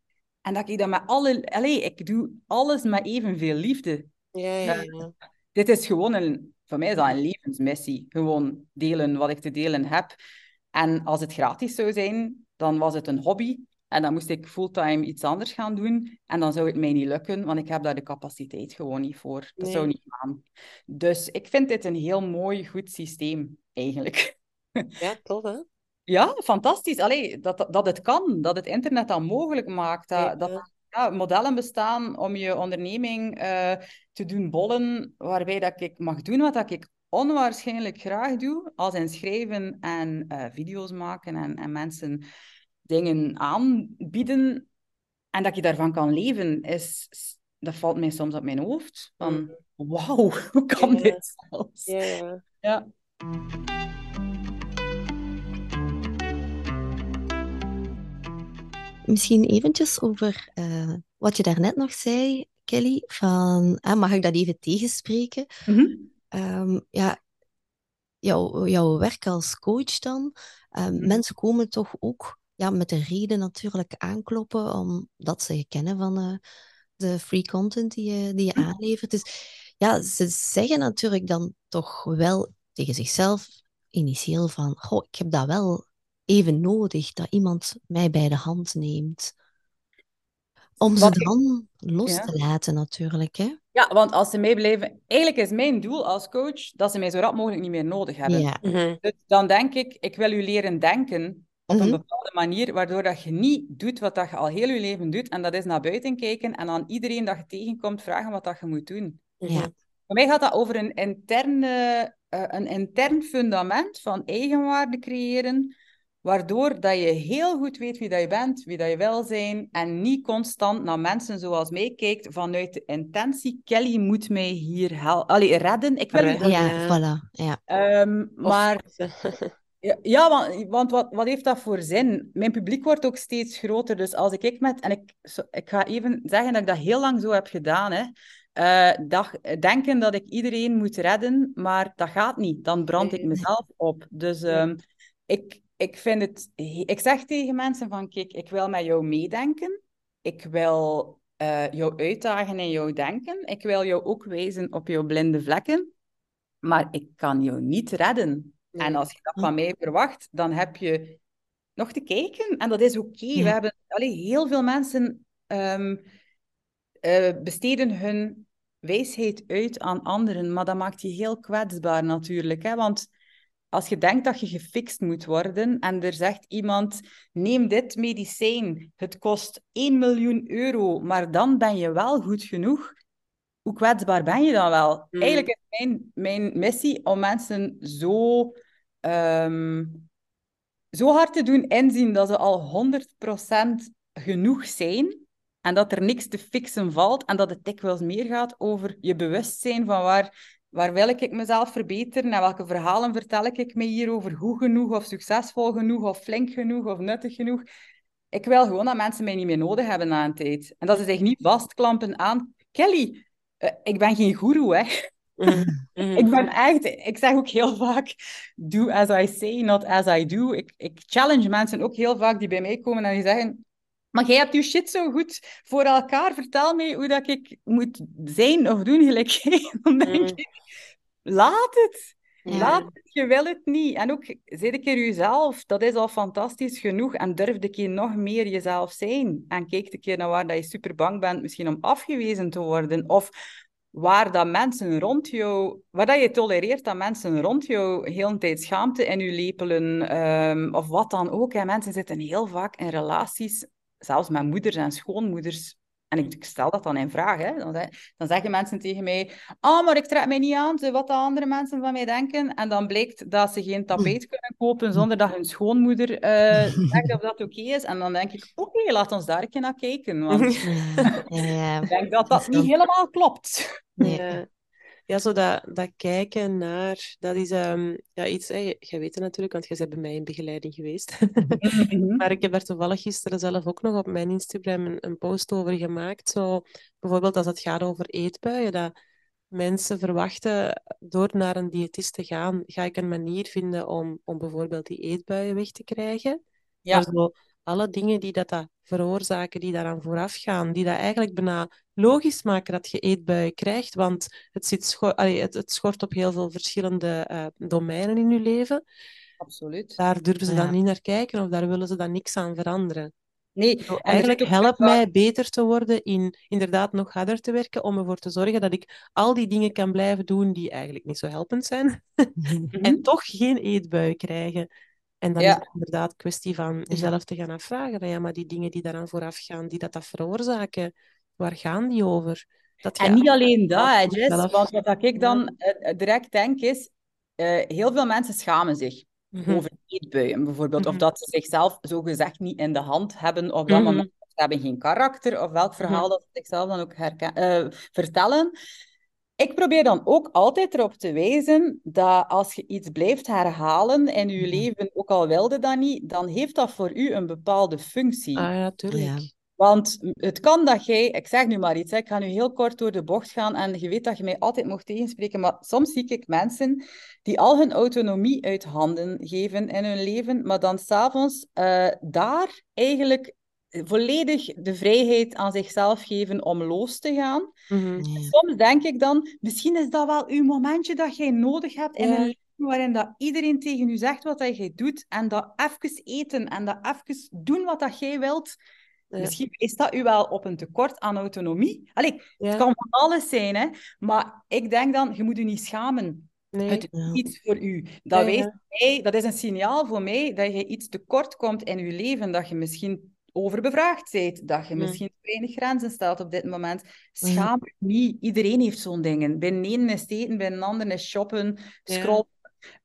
S4: En dat ik dat met alle... Allee, ik doe alles met evenveel liefde.
S3: Ja, ja, ja.
S4: Dit is gewoon een... Voor mij is dat een levensmissie. Gewoon delen wat ik te delen heb. En als het gratis zou zijn, dan was het een hobby. En dan moest ik fulltime iets anders gaan doen. En dan zou het mij niet lukken, want ik heb daar de capaciteit gewoon niet voor. Dat
S3: Nee.
S4: zou niet gaan. Dus ik vind dit een heel mooi, goed systeem, eigenlijk.
S3: Ja, tof, hè?
S4: Ja, fantastisch. Allee, dat, dat het kan, dat het internet dat mogelijk maakt. Dat,
S3: Ja.
S4: dat er ja, modellen bestaan om je onderneming eh, te doen bollen, waarbij dat ik mag doen wat dat ik onwaarschijnlijk graag doe, als in schrijven en eh, video's maken en, en mensen dingen aanbieden, en dat je daarvan kan leven, is, dat valt mij soms op mijn hoofd. Van,
S3: Mm.
S4: wauw, (laughs) hoe kan dit zelfs?
S3: Ja, ja.
S1: Misschien eventjes over eh, wat je daarnet nog zei, Kelly, van, ah, mag ik dat even tegenspreken?
S4: Mhm.
S1: Ehm, ja, jouw, jouw werk als coach dan, ehm,
S4: Mhm.
S1: mensen komen toch ook ja, met een reden natuurlijk aankloppen, omdat ze je kennen van eh, de free content die je, die je
S4: Mhm.
S1: aanlevert. Dus ja, ze zeggen natuurlijk dan toch wel tegen zichzelf initieel van, goh, ik heb dat wel even nodig, dat iemand mij bij de hand neemt. Om ze
S4: Wat ik-
S1: dan los
S4: Ja.
S1: te laten natuurlijk, hè.
S4: Ja, want als ze mij blijven... Eigenlijk is mijn doel als coach dat ze mij zo rap mogelijk niet meer nodig hebben.
S1: Ja.
S3: Mhm.
S4: Dus dan denk ik, ik wil u leren denken op een
S1: Mhm.
S4: bepaalde manier, waardoor dat je niet doet wat dat je al heel je leven doet, en dat is naar buiten kijken en aan iedereen dat je tegenkomt vragen wat dat je moet doen.
S3: Mhm.
S1: Ja.
S4: Voor mij gaat dat over een, interne, eh, een intern fundament van eigenwaarde creëren, waardoor dat je heel goed weet wie dat je bent, wie dat je wil zijn, en niet constant naar mensen zoals mij kijkt vanuit de intentie, Kelly moet mij hier helpen. Allee, redden. Ik wil u
S3: Redden.
S1: Ja,
S3: Ja.
S1: voilà. Ja.
S4: Ehm, maar (laughs) ja, want, want wat, wat heeft dat voor zin? Mijn publiek wordt ook steeds groter. Dus als ik, ik met... En ik, zo- ik ga even zeggen dat ik dat heel lang zo heb gedaan. Hè. Eh, dag, denken dat ik iedereen moet redden, maar dat gaat niet. Dan brand ik mezelf op. Dus ehm, ik, ik vind het... Ik zeg tegen mensen van, kijk, ik wil met jou meedenken. Ik wil eh, jou uitdagen in jouw denken. Ik wil jou ook wijzen op jouw blinde vlekken. Maar ik kan jou niet redden.
S3: Nee.
S4: En als je dat van mij verwacht, dan heb je nog te kijken. En dat is oké.
S1: Ja.
S4: We hebben allee, heel veel mensen ehm, eh, besteden hun wijsheid uit aan anderen. Maar dat maakt je heel kwetsbaar natuurlijk. Hè? Want als je denkt dat je gefixt moet worden en er zegt iemand, neem dit medicijn, het kost 1 miljoen euro, maar dan ben je wel goed genoeg. Hoe kwetsbaar ben je dan wel?
S3: Mm.
S4: Eigenlijk is mijn, mijn missie om mensen zo, ehm, zo hard te doen inzien dat ze al 100% genoeg zijn en dat er niks te fixen valt en dat het dikwijls meer gaat over je bewustzijn van waar, waar wil ik mezelf verbeteren en welke verhalen vertel ik me hier over goed genoeg of succesvol genoeg of flink genoeg of nuttig genoeg. Ik wil gewoon dat mensen mij niet meer nodig hebben na een tijd. En dat ze zich niet vastklampen aan... Kelly, eh, ik ben geen goeroe, hè.
S3: Mhm.
S4: Ik ben echt... Ik zeg ook heel vaak... Do as I say, not as I do. Ik, ik challenge mensen ook heel vaak die bij mij komen en die zeggen... Maar jij hebt je shit zo goed voor elkaar. Vertel mij hoe dat ik moet zijn of doen gelijk. (laughs) Dan denk
S3: Mm.
S4: ik... Laat het.
S1: Ja.
S4: Laat het, je wil het niet. En ook, zit een keer jezelf. Dat is al fantastisch genoeg. En durf een keer nog meer jezelf zijn. En kijk een keer naar waar dat je super bang bent, misschien om afgewezen te worden. Of waar dat mensen rond jou... Waar dat je tolereert dat mensen rond jou heel een tijd schaamte in je lepelen. ehm, of wat dan ook. En mensen zitten heel vaak in relaties, zelfs met moeders en schoonmoeders. En ik, ik stel dat dan in vraag. Hè. Dan, dan zeggen mensen tegen mij... Ah, maar ik trek mij niet aan te wat de andere mensen van mij denken. En dan blijkt dat ze geen tapijt kunnen kopen zonder dat hun schoonmoeder eh, (laughs) zegt of dat oké is. En dan denk ik, oké, laat ons daar een keer naar kijken. Want (laughs) ik
S1: Ja, ja, ja.
S4: denk dat dat niet helemaal klopt.
S1: Nee.
S3: Ja. Zo dat, dat kijken naar, dat is ehm, ja, iets, hè, je- jij weet het natuurlijk, want jij bent bij mij in begeleiding geweest. (laughs) Maar ik heb daar toevallig gisteren zelf ook nog op mijn Instagram een, een post over gemaakt. Zo, bijvoorbeeld als het gaat over eetbuien, dat mensen verwachten door naar een diëtist te gaan, ga ik een manier vinden om, om bijvoorbeeld die eetbuien weg te krijgen.
S4: Ja.
S3: Maar zo, alle dingen die dat, dat veroorzaken, die daaraan vooraf gaan, die dat eigenlijk bijna logisch maken dat je eetbuien krijgt, want het, zit scho- allee, het, het schort op heel veel verschillende eh, domeinen in je leven.
S4: Absoluut.
S3: Daar durven ze
S1: Ja.
S3: dan niet naar kijken of daar willen ze dan niks aan veranderen.
S4: Nee,
S3: eigenlijk
S4: zit ook
S3: help
S4: vaak-
S3: mij beter te worden in inderdaad nog harder te werken om ervoor te zorgen dat ik al die dingen kan blijven doen die eigenlijk niet zo helpend zijn (laughs) en toch geen eetbui krijgen. En dan
S4: Ja.
S3: is het inderdaad kwestie van jezelf te gaan afvragen, ja, maar die dingen die daaraan vooraf gaan, die dat, dat veroorzaken, waar gaan die over? Dat
S4: En niet alleen dat, Jess, want wat ik dan eh, direct denk is, eh, heel veel mensen schamen zich
S3: Mhm.
S4: over eetbuien, bijvoorbeeld. Of
S3: Mhm.
S4: dat ze zichzelf zogezegd niet in de hand hebben op dat
S3: Mhm.
S4: moment. Ze hebben geen karakter, of welk verhaal
S3: Mhm.
S4: dat ze zichzelf dan ook herken- eh, vertellen. Ik probeer dan ook altijd erop te wijzen dat als je iets blijft herhalen in je
S1: Ja.
S4: leven, ook al wilde dat niet, dan heeft dat voor u een bepaalde functie.
S3: Ah ja, tuurlijk.
S1: Ja.
S4: Want het kan dat jij, ik zeg nu maar iets, hè, ik ga nu heel kort door de bocht gaan en je weet dat je mij altijd mocht tegenspreken, maar soms zie ik mensen die al hun autonomie uit handen geven in hun leven, maar dan s'avonds uh, daar eigenlijk volledig de vrijheid aan zichzelf geven om los te gaan.
S3: Mhm.
S4: Soms denk ik dan, misschien is dat wel uw momentje dat jij nodig hebt in een leven waarin dat iedereen tegen u zegt wat dat jij doet en dat even eten en dat even doen wat dat jij wilt.
S3: Ja.
S4: Misschien is dat u wel op een tekort aan autonomie. Allee,
S3: Ja.
S4: het kan van alles zijn, hè. Maar ik denk dan, je moet u niet schamen.
S3: Nee.
S4: Het is
S1: Ja.
S4: iets voor u. Dat,
S3: Ja,
S4: wijst
S3: ja.
S4: mij, dat is een signaal voor mij dat je iets tekort komt in je leven, dat je misschien overbevraagd bent, dat je misschien te weinig grenzen stelt op dit moment.
S1: Ja.
S4: Schaam je niet. Iedereen heeft zo'n dingen. Bij de ene is het eten, bij een ander is shoppen, scrollen.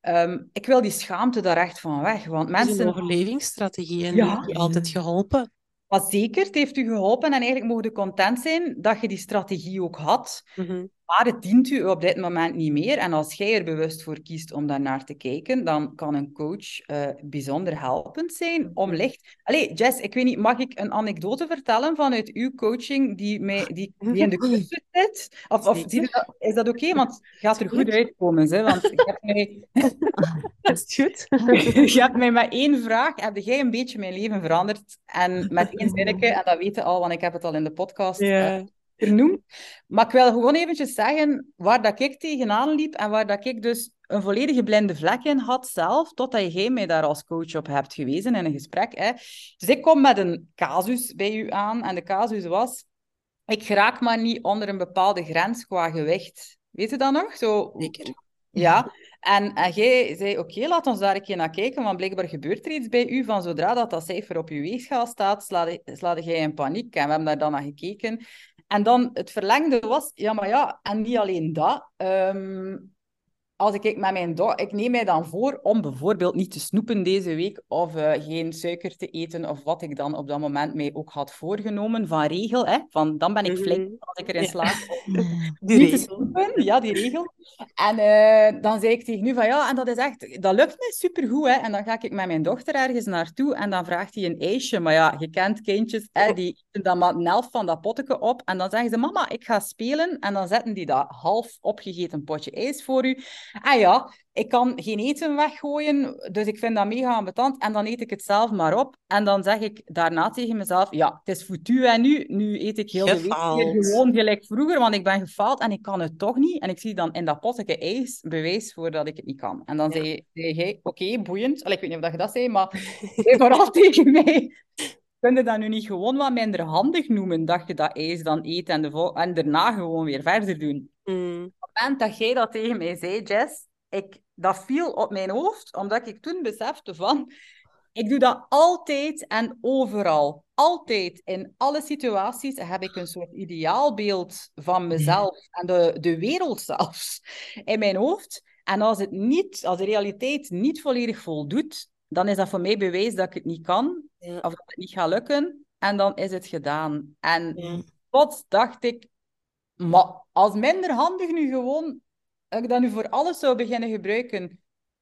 S4: Ehm, ik wil die schaamte daar echt van weg, want
S3: Het is een
S4: mensen...
S3: overlevingsstrategie en
S4: Ja.
S3: die altijd geholpen.
S4: Maar zeker, het heeft u geholpen en eigenlijk mogen je content zijn dat je die strategie ook had.
S3: Mhm.
S4: Maar het dient u op dit moment niet meer. En als jij er bewust voor kiest om daar naar te kijken, dan kan een coach eh, bijzonder helpend zijn om licht... Allee, Jess, ik weet niet, mag ik een anekdote vertellen vanuit uw coaching die, mij, die, (laughs) die in de cursus zit? Of, of dat- is dat oké? Want het gaat er goed uitkomen. Hè? Want ik heb mij...
S3: Dat (laughs) is goed. (laughs)
S4: Je hebt mij met één vraag, heb jij een beetje mijn leven veranderd? En met één zinnetje, en dat weten al, want ik heb het al in de podcast eh, Maar ik wil gewoon eventjes zeggen waar dat ik tegenaan liep en waar dat ik dus een volledige blinde vlek in had zelf, totdat jij mij daar als coach op hebt gewezen in een gesprek. Hè. Dus ik kom met een casus bij u aan en de casus was, ik geraak maar niet onder een bepaalde grens qua gewicht. Weet je dat nog? Zo,
S3: Zeker.
S4: ja, en, en jij zei, oké, laat ons daar een keer naar kijken, want blijkbaar gebeurt er iets bij u van zodra dat, dat cijfer op uw weegschaal staat, slaat slaat jij in paniek. En we hebben daar dan naar gekeken. En dan het verlengde was, ja, maar ja, en niet alleen dat. ehm, als ik met mijn dochter, ik neem mij dan voor om bijvoorbeeld niet te snoepen deze week of eh, geen suiker te eten of wat ik dan op dat moment mij ook had voorgenomen van regel. Hè, van dan ben ik flink
S3: Mhm.
S4: als ik erin
S3: Ja.
S4: slaag (laughs)
S1: Ja.
S3: Die
S4: niet te
S3: regel.
S4: snoepen, ja, die regel. En eh, dan zei ik tegen u van ja, en dat is echt, dat lukt me supergoed. Hè. En dan ga ik met mijn dochter ergens naartoe en dan vraagt hij een ijsje. Maar ja, je kent kindjes, hè, die eten dan maar een helft van dat potje op. En dan zeggen ze, mama, ik ga spelen. En dan zetten die dat half opgegeten potje ijs voor u. En ja, ik kan geen eten weggooien, dus ik vind dat mega ambetant. En dan eet ik het zelf maar op. En dan zeg ik daarna tegen mezelf, ja, het is foutu en nu. Nu eet ik heel de week gewoon gelijk vroeger, want ik ben gefaald en ik kan het toch niet. En ik zie dan in dat potje ijs bewijs voor dat ik het niet kan. En dan
S3: Ja.
S4: zei, zei hij, oké, boeiend. Allee, ik weet niet of dat je dat zei, maar (laughs) vooral tegen mij. Kun je dat nu niet gewoon wat minder handig noemen, dat je dat ijs dan eet en, de en daarna gewoon weer verder doen?
S3: Mm.
S4: Op het moment dat jij dat tegen mij zei, Jess, ik, dat viel op mijn hoofd, omdat ik toen besefte van, ik doe dat altijd en overal. Altijd, in alle situaties, heb ik een soort ideaalbeeld van mezelf en de, de wereld zelfs in mijn hoofd. En als, het niet, als de realiteit niet volledig voldoet, dan is dat voor mij bewijs dat ik het niet kan,
S3: Ja.
S4: of dat het niet gaat lukken. En dan is het gedaan. En
S3: Ja.
S4: plots dacht ik, maar als minder handig nu gewoon, dat ik dat nu voor alles zou beginnen gebruiken.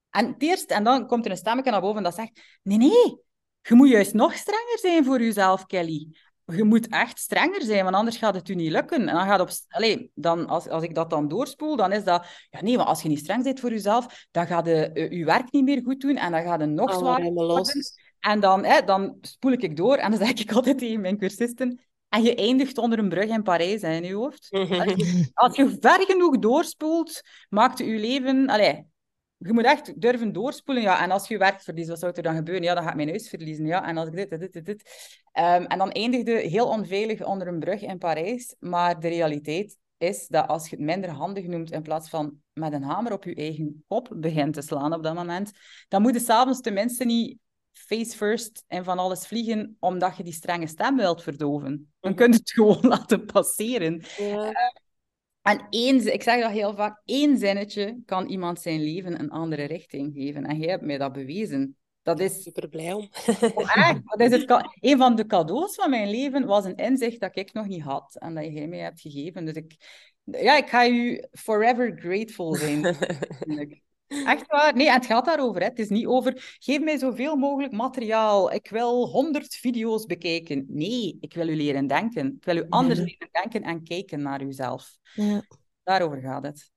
S4: En het eerst, en dan komt er een stemmetje naar boven dat zegt, nee, nee, je moet juist nog strenger zijn voor jezelf, Kelly. Je moet echt strenger zijn, want anders gaat het u niet lukken. En dan gaat op, allee, dan, als, als ik dat dan doorspoel, dan is dat, ja nee, maar als je niet streng bent voor jezelf, dan gaat je, eh, je werk niet meer goed doen en dan gaat het nog
S3: Alle
S4: zwaarder. En dan, hè, dan spoel ik door en dan zeg ik altijd tegen mijn cursisten, en je eindigt onder een brug in Parijs hè, in je hoofd. Als je ver genoeg doorspoelt, maakt je leven... Allee, je moet echt durven doorspoelen. Ja, en als je werk verliest, wat zou er dan gebeuren? Ja, dan ga ik mijn huis verliezen. Ja, en als ik dit, dit, dit, dit, dit. Ehm, en dan eindigde heel onveilig onder een brug in Parijs. Maar de realiteit is dat als je het minder handig noemt, in plaats van met een hamer op je eigen kop begint te slaan op dat moment, dan moet je s'avonds tenminste niet face first en van alles vliegen, omdat je die strenge stem wilt verdoven. Dan kun je het (laughs) gewoon laten passeren.
S3: Ja.
S4: En één, ik zeg dat heel vaak, één zinnetje kan iemand zijn leven een andere richting geven. En jij hebt mij dat bewezen. Dat is
S3: super blij om.
S4: Oh, echt, (laughs) dat is het een van de cadeaus van mijn leven was een inzicht dat ik nog niet had en dat jij mij hebt gegeven. Dus ik, ja, ik ga u forever grateful zijn. (laughs) Echt waar. Nee, het gaat daarover. Hè. Het is niet over, geef mij zoveel mogelijk materiaal. Ik wil honderd video's bekijken. Nee, ik wil u leren denken. Ik wil u anders
S1: Ja.
S4: leren denken en kijken naar uzelf.
S1: Ja.
S4: Daarover gaat het.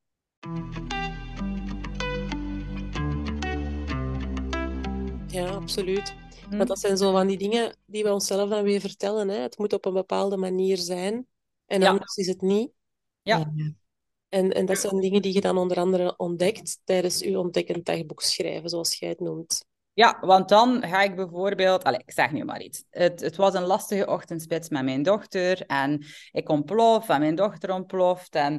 S3: Ja, absoluut.
S4: Hm?
S3: Want dat zijn zo van die dingen die we onszelf dan weer vertellen. Hè. Het moet op een bepaalde manier zijn. En
S4: Ja.
S3: anders is het niet.
S4: Ja.
S3: En, en dat zijn dingen die je dan onder andere ontdekt tijdens je ontdekkend dagboek schrijven, zoals jij het noemt.
S4: Ja, want dan ga ik bijvoorbeeld... Allez, ik zeg nu maar iets. Het, het was een lastige ochtendspits met mijn dochter. En ik ontplof en mijn dochter ontploft. En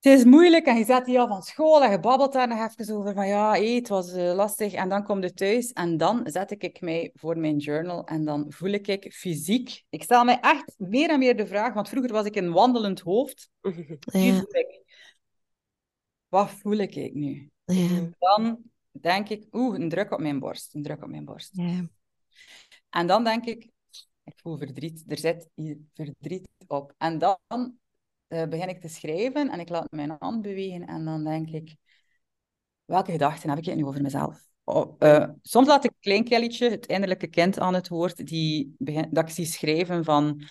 S4: het is moeilijk. En je zet die al van school en je babbelt daar nog even over. Van ja, hé, het was eh, lastig. En dan kom je thuis. En dan zet ik mij voor mijn journal. En dan voel ik ik fysiek... Ik stel mij echt meer en meer de vraag... Want vroeger was ik een wandelend hoofd. (laughs) Nu voel ik... Wat voel ik nu?
S1: Ja.
S4: Dan denk ik... Oeh, een druk op mijn borst. Een druk op mijn borst.
S1: Ja.
S4: En dan denk ik, ik voel verdriet, er zit hier verdriet op. En dan eh, begin ik te schrijven en ik laat mijn hand bewegen en dan denk ik, welke gedachten heb ik nu over mezelf? Oh, eh, soms laat ik een klein Kellytje, het innerlijke kind, aan het woord, die begin, dat ik zie schrijven van...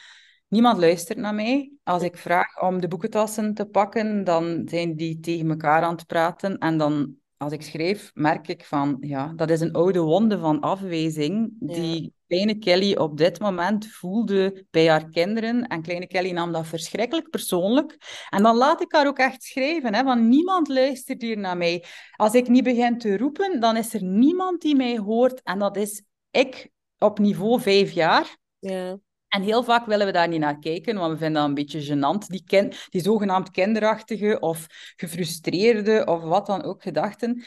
S4: Niemand luistert naar mij. Als ik vraag om de boekentassen te pakken, dan zijn die tegen elkaar aan het praten. En dan, als ik schrijf, merk ik van, ja, dat is een oude wonde van afwijzing, die kleine Kelly op dit moment voelde bij haar kinderen. En kleine Kelly nam dat verschrikkelijk persoonlijk. En dan laat ik haar ook echt schrijven, hè, want niemand luistert hier naar mij. Als ik niet begin te roepen, dan is er niemand die mij hoort. En dat is ik op niveau vijf jaar.
S3: Ja.
S4: En heel vaak willen we daar niet naar kijken, want we vinden dat een beetje gênant. Die, kin die zogenaamd kinderachtige of gefrustreerde of wat dan ook gedachten.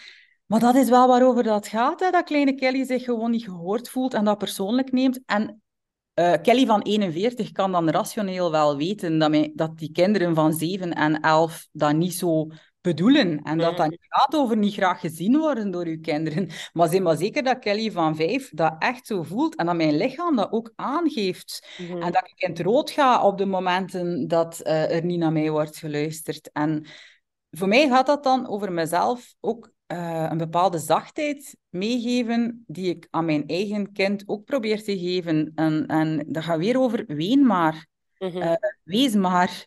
S4: Maar dat is wel waarover dat gaat, hè, dat kleine Kelly zich gewoon niet gehoord voelt en dat persoonlijk neemt. En eh, Kelly van 41 kan dan rationeel wel weten dat, mij, dat die kinderen van 7 en 11 dat niet zo bedoelen. En dat dat niet gaat over niet graag gezien worden door uw kinderen. (laughs) Maar zeg maar zeker dat Kelly van 5 dat echt zo voelt en dat mijn lichaam dat ook aangeeft.
S3: Mhm.
S4: En dat ik in het rood ga op de momenten dat eh, er niet naar mij wordt geluisterd. En voor mij gaat dat dan over mezelf ook eh, een bepaalde zachtheid meegeven, die ik aan mijn eigen kind ook probeer te geven. En, en dat gaat weer over ween maar,
S3: Mhm.
S4: eh, wees maar,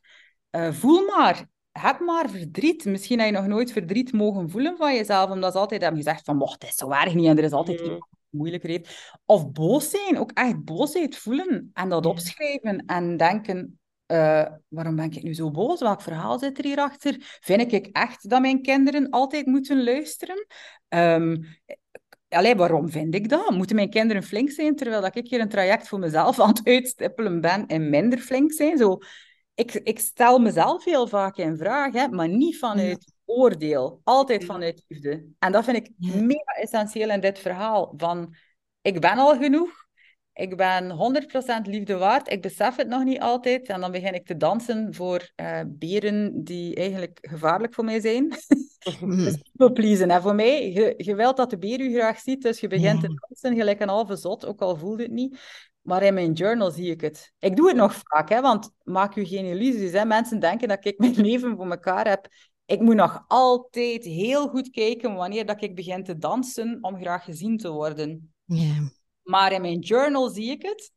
S4: voel maar. Heb maar verdriet. Misschien heb je nog nooit verdriet mogen voelen van jezelf, omdat ze altijd hebben gezegd van, mocht, het is zo erg niet en er is altijd
S3: Mhm.
S4: iemand die moeilijker heeft. Of boos zijn, ook echt boosheid voelen en dat
S1: Ja.
S4: opschrijven en denken, eh, waarom ben ik nu zo boos? Welk verhaal zit er hierachter? Vind ik echt dat mijn kinderen altijd moeten luisteren? Allee, waarom vind ik dat? Moeten mijn kinderen flink zijn, terwijl dat ik hier een traject voor mezelf (laughs) aan het uitstippelen ben en minder flink zijn? Zo, ik, ik stel mezelf heel vaak in vraag, hè, maar niet vanuit oordeel. Altijd vanuit liefde. En dat vind ik
S1: Ja.
S4: mega essentieel in dit verhaal. Van, ik ben al genoeg. Ik ben 100% liefde waard. Ik besef het nog niet altijd. En dan begin ik te dansen voor eh, beren die eigenlijk gevaarlijk voor mij zijn.
S1: Mhm. (laughs)
S4: Dus people pleasen. En voor mij, je, je wilt dat de beer u graag ziet, dus je begint te dansen gelijk een halve zot, ook al voelt het niet. Maar in mijn journal zie ik het. Ik doe het nog vaak, hè, want maak u geen illusies. Hè. Mensen denken dat ik mijn (laughs) leven voor elkaar heb. Ik moet nog altijd heel goed kijken wanneer dat ik begin te dansen om graag gezien te worden.
S1: Ja.
S4: Maar in mijn journal zie ik het.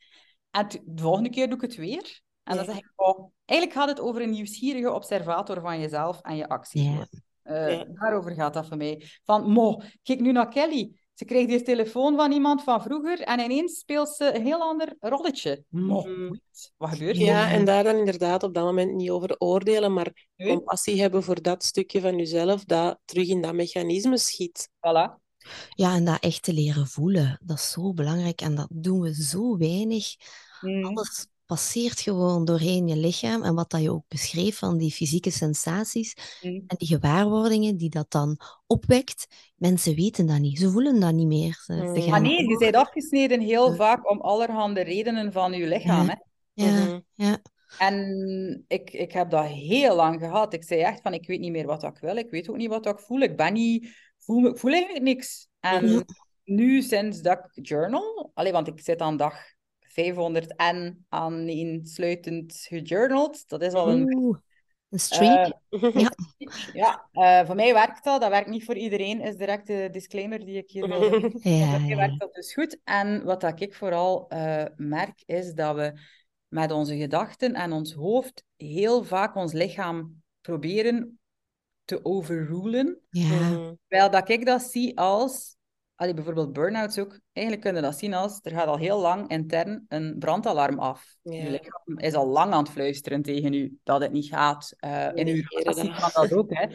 S4: En de volgende keer doe ik het weer. En dan zeg ik, oh, eigenlijk gaat het over een nieuwsgierige observator van jezelf en je acties. Eh. Daarover gaat dat voor mij. Van, mo, kijk nu naar Kelly. Ze krijgt hier telefoon van iemand van vroeger en ineens speelt ze een heel ander rolletje. Mo, wait, wat gebeurt er?
S3: Ja, en daar dan inderdaad op dat moment niet over oordelen, maar
S4: Nee.
S3: compassie hebben voor dat stukje van jezelf dat terug in dat mechanisme schiet.
S4: Voilà.
S1: Ja, en dat echt te leren voelen, dat is zo belangrijk en dat doen we zo weinig.
S4: Mhm.
S1: Alles passeert gewoon doorheen je lichaam en wat dat je ook beschreef van die fysieke sensaties
S4: Mhm.
S1: en die gewaarwordingen die dat dan opwekt, mensen weten dat niet, ze voelen dat niet meer. Ze,
S3: Mm.
S4: Maar nee, je bent afgesneden heel
S1: Ja.
S4: vaak om allerhande redenen van je lichaam. Hè?
S1: Ja,
S3: Mhm.
S1: ja.
S4: En ik, ik heb dat heel lang gehad. Ik zei echt van, ik weet niet meer wat ik wil. Ik weet ook niet wat ik voel. Ik ben niet... Voel, ik voel eigenlijk niks. En
S1: Ja.
S4: nu, sinds dat ik journal... Allee, want ik zit aan dag 500 en aaneensluitend gejournald. Dat is al een...
S1: Oeh, een streak.
S4: Eh, ja, eh, voor mij werkt dat. Dat werkt niet voor iedereen, is direct de disclaimer die ik hier wil (laughs) doen.
S1: ja,
S4: Voor mij
S1: ja.
S4: werkt dat dus goed. En wat dat ik vooral eh, merk, is dat we met onze gedachten en ons hoofd heel vaak ons lichaam proberen te overrulen.
S1: ja.
S4: Terwijl dat ik dat zie als, allee, bijvoorbeeld burn-outs ook, eigenlijk kunnen dat zien als, er gaat al heel lang intern een brandalarm af.
S3: Ja.
S4: Je lichaam is al lang aan het fluisteren tegen u dat het niet gaat. Eh, in uw relatie kan dat ook, hè.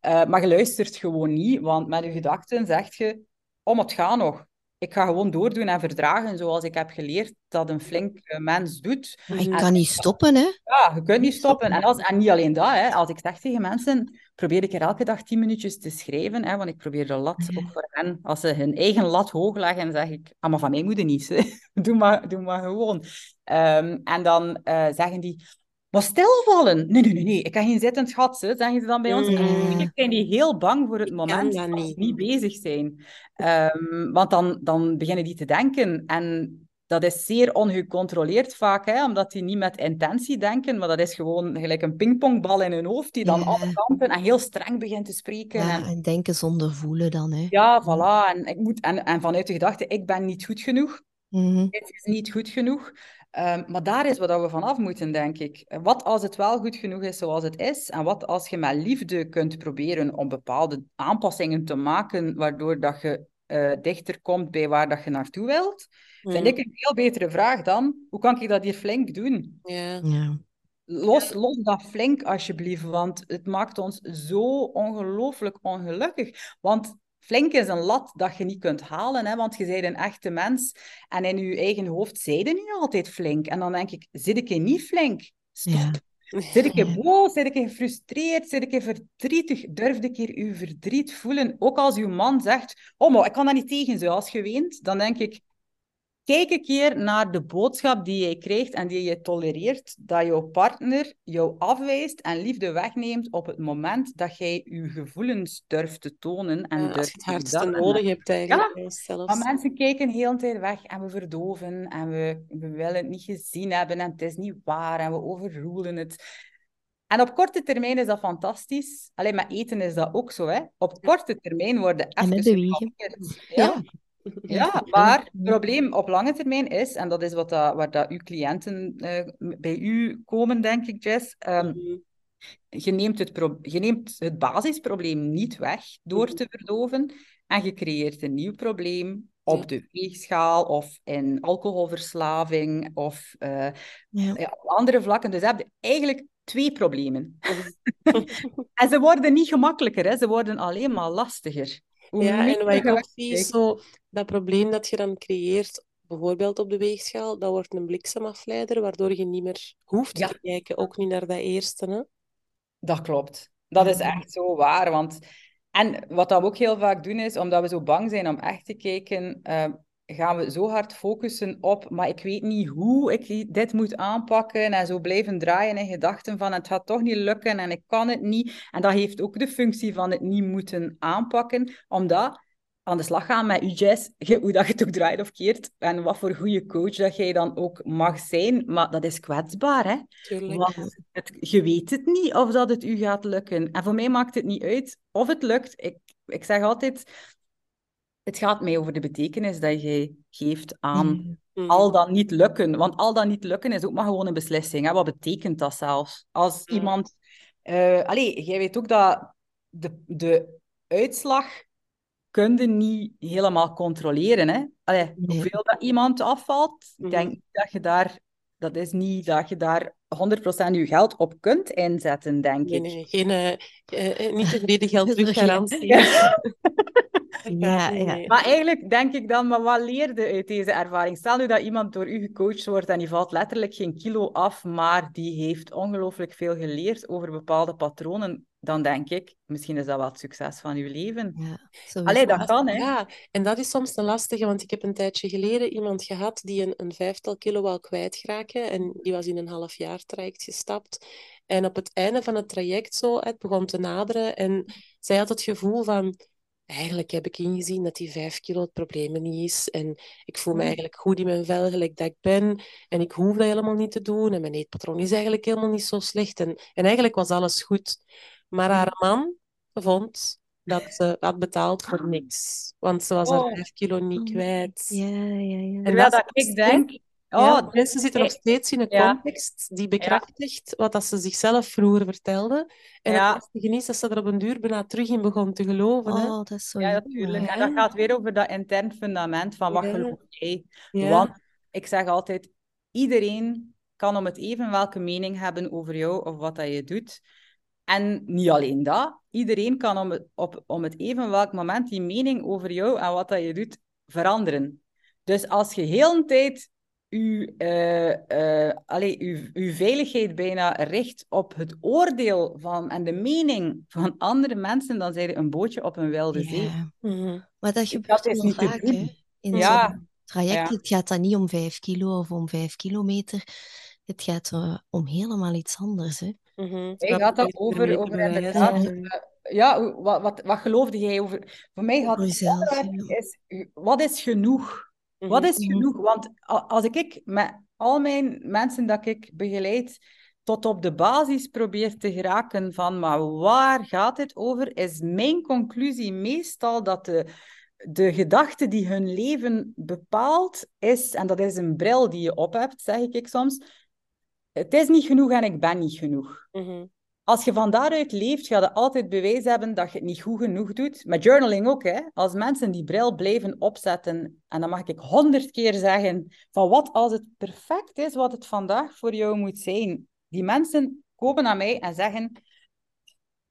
S4: Eh, maar je luistert gewoon niet, want met je gedachten zeg je, om het gaat nog. Ik ga gewoon doordoen en verdragen zoals ik heb geleerd dat een flink eh, mens doet.
S1: Maar ik
S3: Mhm.
S1: kan niet stoppen, hè?
S4: Ja, je kunt niet stoppen. En, als, en niet alleen dat, hè. als ik zeg tegen mensen, probeer ik er elke dag tien minuutjes te schrijven, hè, want ik probeer de lat
S1: Ja.
S4: ook voor hen. Als ze hun eigen lat hoog leggen, zeg ik, ah, maar van mij moet het niet. hè. (laughs) doe, maar, doe maar gewoon. Ehm, en dan eh, zeggen die, maar stilvallen. Nee, nee, nee, nee, ik heb geen zittend gat, hè, zeggen ze dan bij ons.
S1: Mm.
S4: zijn die heel bang voor het moment
S3: dat niet.
S4: ze niet bezig zijn. Ehm, want dan, dan beginnen die te denken. En dat is zeer ongecontroleerd vaak, hè, omdat die niet met intentie denken, maar dat is gewoon gelijk een pingpongbal in hun hoofd, die dan
S1: Ja.
S4: alle kanten en heel streng begint te spreken.
S1: Ja,
S4: En,
S1: en denken zonder voelen dan, hè?
S4: ja, voilà. En, ik moet, en, en vanuit de gedachte, ik ben niet goed genoeg.
S1: Mhm.
S4: Het is niet goed genoeg. Ehm, maar daar is wat we vanaf moeten, denk ik. Wat als het wel goed genoeg is zoals het is? En wat als je met liefde kunt proberen om bepaalde aanpassingen te maken, waardoor dat je eh, dichter komt bij waar dat je naartoe wilt? Vind
S3: Mhm.
S4: ik een veel betere vraag dan, hoe kan ik dat hier flink doen?
S3: Ja.
S1: Ja.
S4: Los, los dat flink, alsjeblieft, want het maakt ons zo ongelooflijk ongelukkig. Want flink is een lat dat je niet kunt halen, hè, want je bent een echte mens. En in je eigen hoofd zei je niet altijd flink. En dan denk ik, zit ik hier niet flink? Stop.
S1: Ja.
S4: Zit ik hier boos? Zit ik hier gefrustreerd? Zit ik hier verdrietig? Durf ik hier uw verdriet voelen? Ook als uw man zegt, oh, maar ik kan daar niet tegen, zoals je weent. Dan denk ik, Kijk een keer naar de boodschap die jij krijgt en die je tolereert, dat jouw partner jou afwijst en liefde wegneemt op het moment dat jij je gevoelens durft te tonen. En
S3: Ja, als
S4: durft
S3: je het
S4: te
S3: hardste nodig hebt eigenlijk ja. zelfs.
S4: Maar mensen kijken heel de tijd weg en we verdoven en we, we willen het niet gezien hebben en het is niet waar en we overroelen het. En op korte termijn is dat fantastisch. Alleen met eten is dat ook zo. Hè? Op korte termijn worden
S1: En met bewegen.
S4: Ja. Ja, maar het probleem op lange termijn is, en dat is wat dat, waar dat uw cliënten eh, bij u komen, denk ik, Jess, ehm,
S3: Mhm.
S4: je, neemt het je neemt het basisprobleem niet weg door
S3: Mhm.
S4: te verdoven en je creëert een nieuw probleem op de weegschaal of in alcoholverslaving of eh,
S1: Ja.
S4: ja, op andere vlakken. Dus je hebt eigenlijk twee problemen. (laughs) En ze worden niet gemakkelijker, hè? ze worden alleen maar lastiger.
S3: Ja, en wat ik ook
S4: weg-
S3: zie, is zo, dat probleem dat je dan creëert, bijvoorbeeld op de weegschaal, dat wordt een bliksemafleider, waardoor je niet meer hoeft
S4: Ja.
S3: te kijken, ook niet naar dat eerste. Hè?
S4: Dat klopt. Dat is echt zo waar. Want... En wat we ook heel vaak doen is, omdat we zo bang zijn om echt te kijken, eh, gaan we zo hard focussen op, maar ik weet niet hoe ik dit moet aanpakken en zo blijven draaien in gedachten van het gaat toch niet lukken en ik kan het niet. En dat heeft ook de functie van het niet moeten aanpakken, omdat aan de slag gaan met je Jess, je- hoe dat je het ook draait of keert en wat voor goede coach dat jij dan ook mag zijn, maar dat is kwetsbaar, hè?
S3: Tuurlijk.
S4: Want het, je weet het niet of dat het u gaat lukken. En voor mij maakt het niet uit of het lukt. Ik, ik zeg altijd, het gaat mij over de betekenis dat je geeft aan
S3: Mhm.
S4: al dan niet lukken. Want al dan niet lukken is ook maar gewoon een beslissing. Hè? Wat betekent dat zelfs? Als
S3: Ja.
S4: iemand... eh allee, jij weet ook dat de, de uitslag kun je niet helemaal controleren. Hè? Allee,
S1: Nee.
S4: Hoeveel dat iemand afvalt, ik denk niet dat je daar... Dat is niet dat je daar 100% je geld op kunt inzetten, denk
S3: Nee,
S4: ik.
S3: nee, geen, eh, niet de vrede geld (laughs)
S1: ja.
S3: teruggarantie. (laughs)
S4: Ja.
S1: Ja.
S4: Maar eigenlijk denk ik dan, maar wat leerde uit deze ervaring? Stel nu dat iemand door u gecoacht wordt en die valt letterlijk geen kilo af, maar die heeft ongelooflijk veel geleerd over bepaalde patronen, dan denk ik, misschien is dat wel het succes van uw leven.
S1: Ja.
S4: Allee, dat kan, hè?
S3: Ja, en dat is soms een lastige, want ik heb een tijdje geleden iemand gehad die een, een vijftal kilo wou kwijtraken en die was in een half jaar traject gestapt. En op het einde van het traject zo, het begon te naderen en zij had het gevoel van, eigenlijk heb ik ingezien dat die vijf kilo het probleem niet is en ik voel me
S4: Mm.
S3: eigenlijk goed in mijn vel gelijk dat ik ben en ik hoef dat helemaal niet te doen en mijn eetpatroon is eigenlijk helemaal niet zo slecht en, en eigenlijk was alles goed. Maar haar man vond dat ze had betaald voor niks. Want ze was haar
S4: Oh.
S3: vijf kilo niet
S1: Mm.
S3: kwijt.
S1: Ja, ja, ja.
S4: Terwijl
S3: dat
S4: dat ik denk,
S3: Ja,
S4: oh,
S3: mensen zitten nog
S4: nee.
S3: steeds in een
S4: Ja.
S3: context die bekrachtigt wat dat ze zichzelf vroeger vertelden. En
S4: Ja.
S3: het lastige is dat ze er op een duur bijna terug in begon te geloven. Hè?
S1: Oh, dat is zo
S4: ja, natuurlijk. En dat gaat weer over dat intern fundament van wat
S3: Ja.
S4: geloof jij.
S3: Ja.
S4: Want ik zeg altijd, iedereen kan om het even welke mening hebben over jou of wat dat je doet. En niet alleen dat, iedereen kan om het, op, om het even welk moment die mening over jou en wat dat je doet veranderen. Dus als je heel een tijd eh, eh, allee, uw, uw veiligheid bijna richt op het oordeel van, en de mening van andere mensen, dan zijn je een bootje op een wilde zee.
S1: Ja.
S3: Mhm.
S1: Maar dat
S4: Dat
S1: gebeurt
S4: is niet te
S1: vaak, hè. In
S4: Ja.
S1: zo'n traject,
S4: Ja.
S1: het gaat dan niet om vijf kilo of om vijf kilometer. Het gaat eh, om helemaal iets anders, hè.
S3: Mhm. Dat
S4: gaat dat over, over inderdaad...
S3: En-
S4: Ja, wat, wat, wat geloofde jij over... Voor mij gaat het
S1: jezelf,
S4: is, wat is genoeg? Wat
S3: Mhm.
S4: is
S1: Mhm.
S4: genoeg? Want als ik, ik met al mijn mensen dat ik begeleid tot op de basis probeer te geraken van maar waar gaat het over, is mijn conclusie meestal dat de, de gedachte die hun leven bepaalt is, en dat is een bril die je op hebt, zeg ik soms, het is niet genoeg en ik ben niet genoeg.
S3: Mhm.
S4: Als je van daaruit leeft, ga je altijd bewijs hebben dat je het niet goed genoeg doet. Met journaling ook, hè. Als mensen die bril blijven opzetten, en dan mag ik honderd keer zeggen, van wat als het perfect is wat het vandaag voor jou moet zijn. Die mensen komen naar mij en zeggen,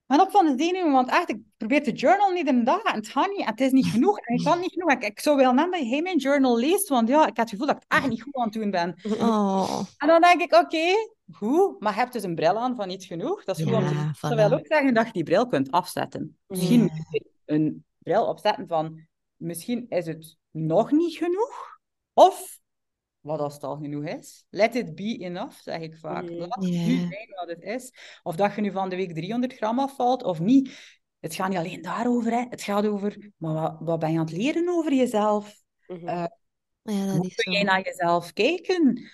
S4: ben op van de zenuwen, want echt, ik probeer te journal niet een dag en het gaat niet, en het is niet genoeg, en ik kan niet genoeg. Ik, ik zou wel net dat jij mijn journal leest, want ja, ik heb het gevoel dat ik het echt niet goed aan het doen ben.
S1: Oh,
S4: En dan denk ik, oké, goed, maar je hebt dus een bril aan van niet genoeg. Dat is goed om te
S1: Ja, voilà.
S4: Wil ook zeggen dat je die bril kunt afzetten. Misschien
S1: Ja.
S4: een bril opzetten van, misschien is het nog niet genoeg. Of, wat als het al genoeg is, let it be enough, zeg ik vaak. Laat het nu zijn wat het is. Of dat je nu van de week 300 gram afvalt, of niet. Het gaat niet alleen daarover, hè. het gaat over, maar wat, wat ben je aan het leren over jezelf? Eh,
S1: ja, dat
S4: hoe
S1: is
S4: kun
S1: zo.
S4: jij naar jezelf kijken?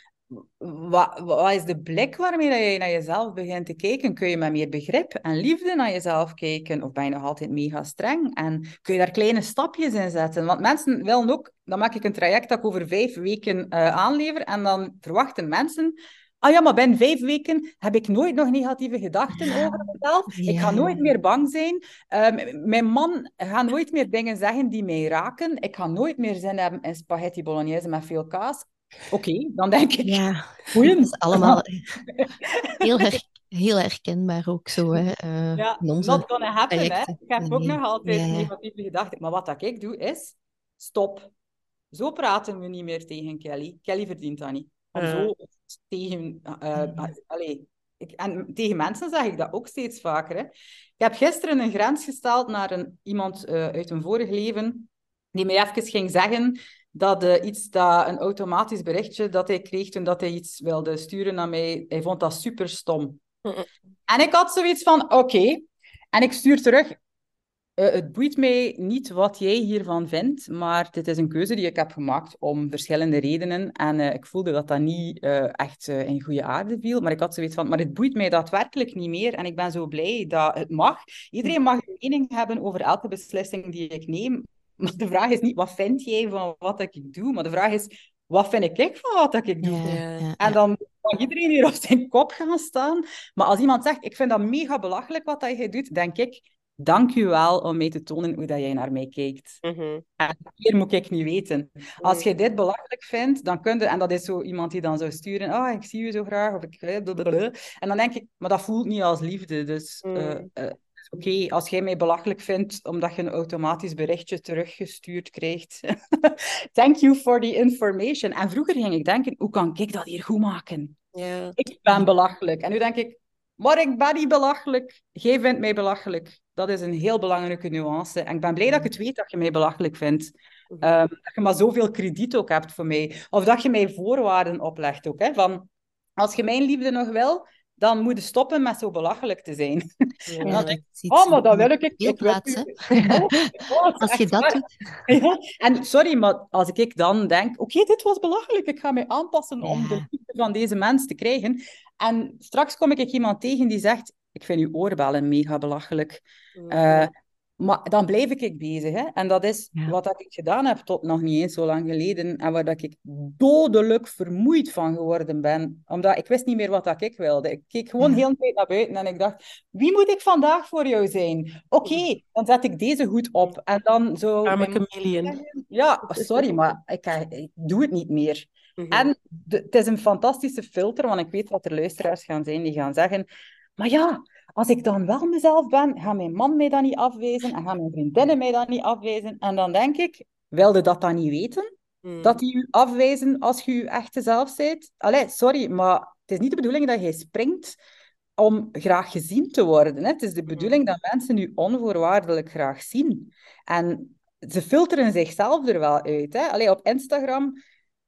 S4: Wat, wat is de blik waarmee dat jij naar jezelf begint te kijken? Kun je met meer begrip en liefde naar jezelf kijken? Of ben je nog altijd mega streng? En kun je daar kleine stapjes in zetten? Want mensen willen ook... Dan maak ik een traject dat ik over vijf weken eh, aanlever. En dan verwachten mensen... Ah ja, maar binnen vijf weken heb ik nooit nog negatieve gedachten
S1: Ja.
S4: over mezelf. Ik ga nooit meer bang zijn. Ehm, mijn man gaat nooit meer dingen zeggen die mij raken. Ik ga nooit meer zin hebben in spaghetti bolognese met veel kaas. Oké, dan denk ik,
S1: Ja, dat is allemaal (laughs) heel, her- heel herkenbaar ook zo, hè. eh,
S4: Ja, not gonna happen, hè. Ik heb ook nog altijd
S1: Ja.
S4: negatieve gedachten. Maar wat dat ik doe, is... Stop. Zo praten we niet meer tegen Kelly. Kelly verdient dat niet. Om
S3: Ja.
S4: zo tegen... eh, eh, allee, ik, en tegen mensen zeg ik dat ook steeds vaker. Hè. Ik heb gisteren een grens gesteld naar een, iemand eh, uit een vorig leven die mij even ging zeggen dat eh, iets dat een automatisch berichtje dat hij kreeg toen dat hij iets wilde sturen naar mij, hij vond dat super stom. En ik had zoiets van, oké. En ik stuur terug, eh, het boeit mij niet wat jij hiervan vindt, maar dit is een keuze die ik heb gemaakt om verschillende redenen. En eh, ik voelde dat dat niet echt in goede aarde viel. Maar ik had zoiets van, maar het boeit mij daadwerkelijk niet meer. En ik ben zo blij dat het mag. Iedereen mag een mening hebben over elke beslissing die ik neem. Maar de vraag is niet, wat vind jij van wat ik doe? Maar de vraag is, wat vind ik van wat ik doe?
S1: Ja,
S3: Ja.
S1: ja,
S4: En dan mag iedereen hier op zijn kop gaan staan. Maar als iemand zegt, ik vind dat mega belachelijk wat dat jij doet, denk ik, dank u wel om mij te tonen hoe dat jij naar mij kijkt.
S3: Mhm.
S4: En meer moet ik niet weten. Als je dit belachelijk vindt, dan kun je... En dat is zo iemand die dan zou sturen, oh, ik zie u zo graag, of ik... eh. En dan denk ik, maar dat voelt niet als liefde. Dus,
S3: Mm.
S4: eh, eh, Oké, als jij mij belachelijk vindt omdat je een automatisch berichtje teruggestuurd krijgt. (laughs) Thank you for the information. En vroeger ging ik denken, hoe kan ik dat hier goed maken? Ik ben belachelijk. En nu denk ik, maar ik ben niet belachelijk. Jij vindt mij belachelijk. Dat is een heel belangrijke nuance. En ik ben blij dat ik het weet dat je mij belachelijk vindt.
S3: Mhm.
S4: Ehm, dat je maar zoveel krediet ook hebt voor mij. Of dat je mij voorwaarden oplegt ook. Hè, van, als je mijn liefde nog wil, dan moet je stoppen met zo belachelijk te zijn.
S3: Ja. (laughs)
S4: Oh, maar dat wil ik. ik wil
S1: plaats.
S4: Oh, (laughs)
S1: Als je dat
S4: waar.
S1: doet. (laughs)
S4: Ja, en sorry, maar als ik dan denk, oké, dit was belachelijk, ik ga mij aanpassen om de liefde van deze mens te krijgen. En straks kom ik iemand tegen die zegt, ik vind uw oorbellen mega belachelijk.
S3: Mhm.
S4: Maar dan blijf ik bezig. Hè? En dat is
S1: Ja.
S4: wat dat ik gedaan heb tot nog niet eens zo lang geleden. En waar dat ik dodelijk vermoeid van geworden ben. Omdat ik wist niet meer wat dat ik wilde. Ik keek gewoon
S1: Ja.
S4: heel de tijd naar buiten en ik dacht, wie moet ik vandaag voor jou zijn? Oké, dan zet ik deze goed op. En dan zo...
S3: Arme
S4: mijn-
S3: chameleon.
S4: Ja, sorry, maar ik, ik doe het niet meer.
S3: Mhm.
S4: En de- het is een fantastische filter, want ik weet wat er luisteraars gaan zijn die gaan zeggen: Maar ja, als ik dan wel mezelf ben, gaat mijn man mij dan niet afwijzen en gaan mijn vriendinnen mij dan niet afwijzen. En dan denk ik: Wilde dat dan niet weten?
S3: Mhm.
S4: Dat die u afwijzen als je je echte zelf bent? Allee, sorry, maar het is niet de bedoeling dat jij springt om graag gezien te worden. Hè? Het is de bedoeling dat mensen u onvoorwaardelijk graag zien. En ze filteren zichzelf er wel uit. Hè? Allee, op Instagram,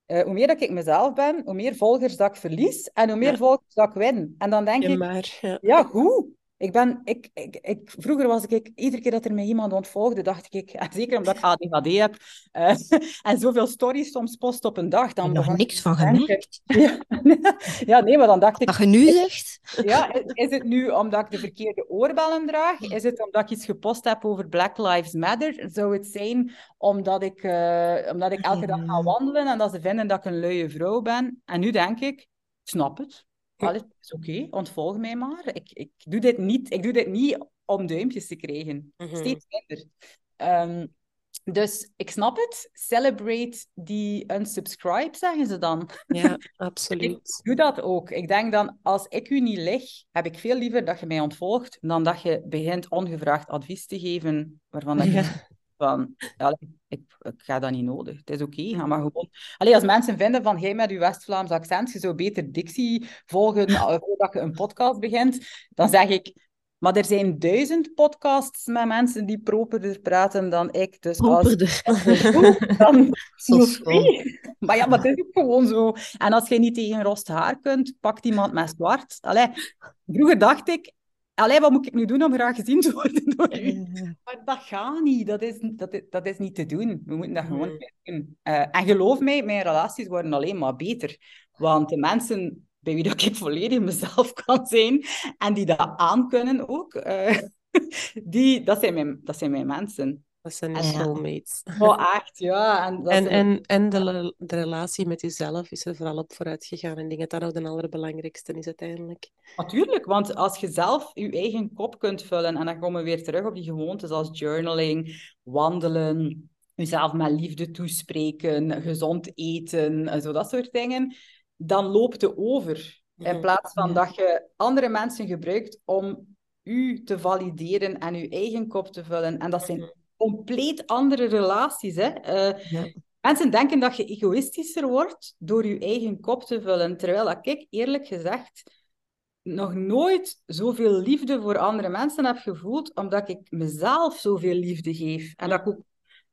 S4: eh, hoe meer dat ik mezelf ben, hoe meer volgers dat ik verlies en hoe meer
S3: Ja.
S4: volgers dat ik win. En dan denk
S3: Ja,
S4: ik,
S3: maar, ja.
S4: ja, goed. Ik ben, ik, ik, ik, vroeger was ik, iedere keer dat er mij iemand ontvolgde, dacht ik, en zeker omdat ik ADHD heb, eh, (laughs) en zoveel stories soms post op een dag, dan
S1: nog niks van gemerkt. (laughs)
S4: Ja, (laughs) ja, nee, maar dan dacht ik,
S1: Wat je nu zegt.
S4: ja, is, is het nu omdat ik de verkeerde oorbellen draag? Is het omdat ik iets gepost heb over Black Lives Matter? Zou het zijn omdat ik, eh, omdat ik elke dag ga
S1: Ja.
S4: wandelen en dat ze vinden dat ik een luie vrouw ben? En nu denk ik snap het. Allee, het is oké, ontvolg mij maar. Ik, ik, doe dit niet, ik doe dit niet om duimpjes te krijgen.
S3: Mhm.
S4: Steeds minder. Ehm, dus ik snap het. Celebrate die unsubscribe, zeggen ze dan.
S3: Ja, (laughs) absoluut.
S4: Ik doe dat ook. Ik denk dan, als ik u niet lig, heb ik veel liever dat je mij ontvolgt dan dat je begint ongevraagd advies te geven waarvan dat je
S3: Ja.
S4: Van, ik, ik ga dat niet nodig. Het is oké, ga maar gewoon... Allee, als mensen vinden van, jij met je West-Vlaams accent, je zou beter Dixie volgen eh, voordat je een podcast begint, dan zeg ik... Maar er zijn duizend podcasts met mensen die properder praten dan ik. Dus als
S1: Properder.
S4: dan (laughs)
S1: schoon.
S4: free. Maar ja, maar het is ook gewoon zo. En als je niet tegen rost haar kunt, pakt iemand met zwart. Allee, vroeger dacht ik, allee, wat moet ik nu doen om graag gezien te worden (laughs) door u? Maar dat gaat niet. Dat is, dat is, dat is niet te doen. We moeten dat gewoon niet doen. Eh, en geloof mij, mijn relaties worden alleen maar beter. Want de mensen bij wie dat ik volledig mezelf (laughs) kan zijn en die dat aankunnen ook, eh, (laughs) die, dat, zijn mijn, dat zijn mijn mensen.
S3: Dat zijn
S1: Ah,
S3: de
S1: ja.
S3: soulmates.
S4: Oh, echt, ja. En, dat
S3: En, en, en de, relatie met jezelf is er vooral op vooruit gegaan. En ik denk dat dat ook de allerbelangrijkste is uiteindelijk.
S4: Natuurlijk, want als je zelf je eigen kop kunt vullen, en dan komen we weer terug op die gewoontes als journaling, wandelen, jezelf met liefde toespreken, gezond eten, en zo dat soort dingen, dan loopt het over. In plaats van dat je andere mensen gebruikt om u te valideren en je eigen kop te vullen. En dat zijn
S3: Mhm.
S4: Compleet andere relaties. Hè? Eh,
S1: Ja.
S4: Mensen denken dat je egoïstischer wordt door je eigen kop te vullen. Terwijl dat ik, eerlijk gezegd, nog nooit zoveel liefde voor andere mensen heb gevoeld, omdat ik mezelf zoveel liefde geef. En dat ik ook...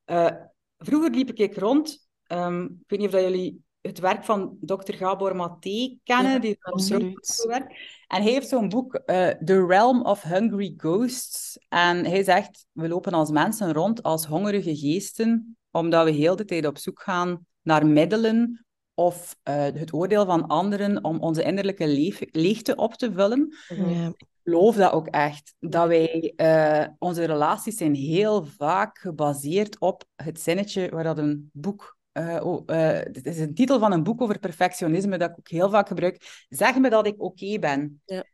S4: eh, vroeger liep ik rond... ehm, ik weet niet of dat jullie het werk van Dr. Gabor Maté kennen,
S3: Ja,
S4: die
S3: absoluut.
S4: werk. En hij heeft zo'n boek, eh, The Realm of Hungry Ghosts. En hij zegt, we lopen als mensen rond als hongerige geesten, omdat we heel de tijd op zoek gaan naar middelen of eh, het oordeel van anderen om onze innerlijke leef- leegte op te vullen.
S3: Mhm.
S1: Ja.
S4: Ik geloof dat ook echt. Dat wij, eh, onze relaties zijn heel vaak gebaseerd op het zinnetje waar dat een boek... eh, het is een titel van een boek over perfectionisme dat ik ook heel vaak gebruik. Zeg me dat ik oké ben.
S3: Ja.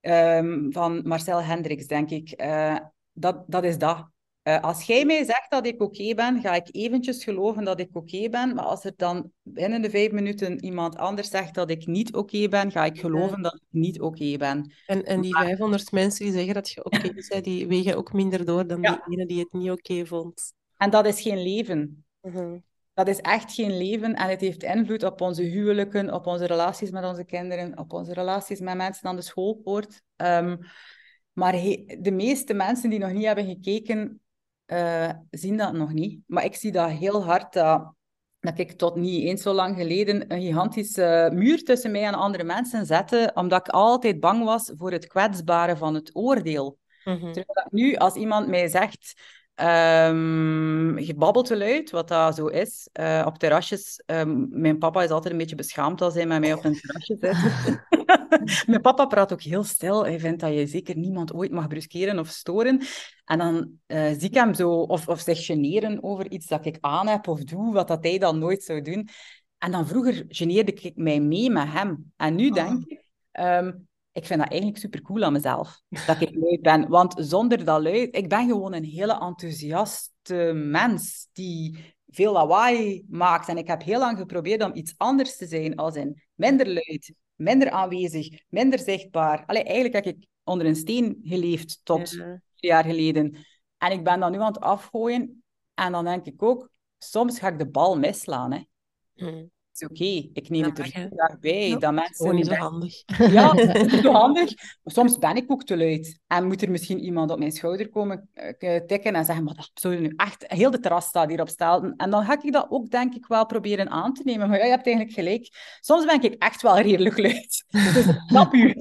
S4: Ehm, van Marcel Hendricks, denk ik. Eh, dat, dat is dat. Als jij mij zegt dat ik oké ben, ga ik eventjes geloven dat ik oké ben. Maar als er dan binnen de vijf minuten iemand anders zegt dat ik niet oké ben, ga ik geloven dat ik niet oké ben.
S3: En, en die
S4: Maar-
S3: 500 mensen die zeggen dat je oké (laughs) bent, die wegen ook minder door dan
S4: Ja.
S3: die ene die het niet oké vond.
S4: En dat is geen leven.
S3: Mhm.
S4: Dat is echt geen leven en het heeft invloed op onze huwelijken, op onze relaties met onze kinderen, op onze relaties met mensen aan de schoolpoort. Ehm, maar de meeste mensen die nog niet hebben gekeken, eh, zien dat nog niet. Maar ik zie dat heel hard, dat, dat ik tot niet eens zo lang geleden een gigantische muur tussen mij en andere mensen zette, omdat ik altijd bang was voor het kwetsbare van het oordeel.
S3: Mhm.
S4: Terwijl dat nu, als iemand mij zegt, ehm je babbelt te luid, wat dat zo is, eh, op terrasjes. ehm, mijn papa is altijd een beetje beschaamd als hij met mij op een terrasje zit. (laughs) mijn papa praat ook heel stil. Hij vindt dat je zeker niemand ooit mag bruskeren of storen. En dan eh, zie ik hem zo, of, of zich generen over iets dat ik aan heb of doe, wat dat hij dan nooit zou doen. En dan vroeger geneerde ik mij mee met hem. En nu denk ik, ehm, ik vind dat eigenlijk super cool aan mezelf, dat ik luid ben. Want zonder dat luid, ik ben gewoon een hele enthousiaste mens die veel lawaai maakt. En ik heb heel lang geprobeerd om iets anders te zijn, als in minder luid, minder aanwezig, minder zichtbaar. Allee, eigenlijk heb ik onder een steen geleefd tot vier jaar geleden. En ik ben dat nu aan het afgooien. En dan denk ik ook, soms ga ik de bal misslaan. Hè.
S3: Mhm.
S4: Is oké, ik neem het er graag bij.
S3: Ja,
S4: dat mensen
S3: Gewoon niet zo handig.
S4: ja, (laughs) dat is niet zo handig. Maar soms ben ik ook te luid. En moet er misschien iemand op mijn schouder komen eh, tikken en zeggen, maar dat zou je nu echt... Heel de terras staat hier op stel. En dan ga ik dat ook, denk ik, wel proberen aan te nemen. Maar ja, je hebt eigenlijk gelijk. Soms ben ik echt wel redelijk luid. (laughs) Dus snap (laughs) u.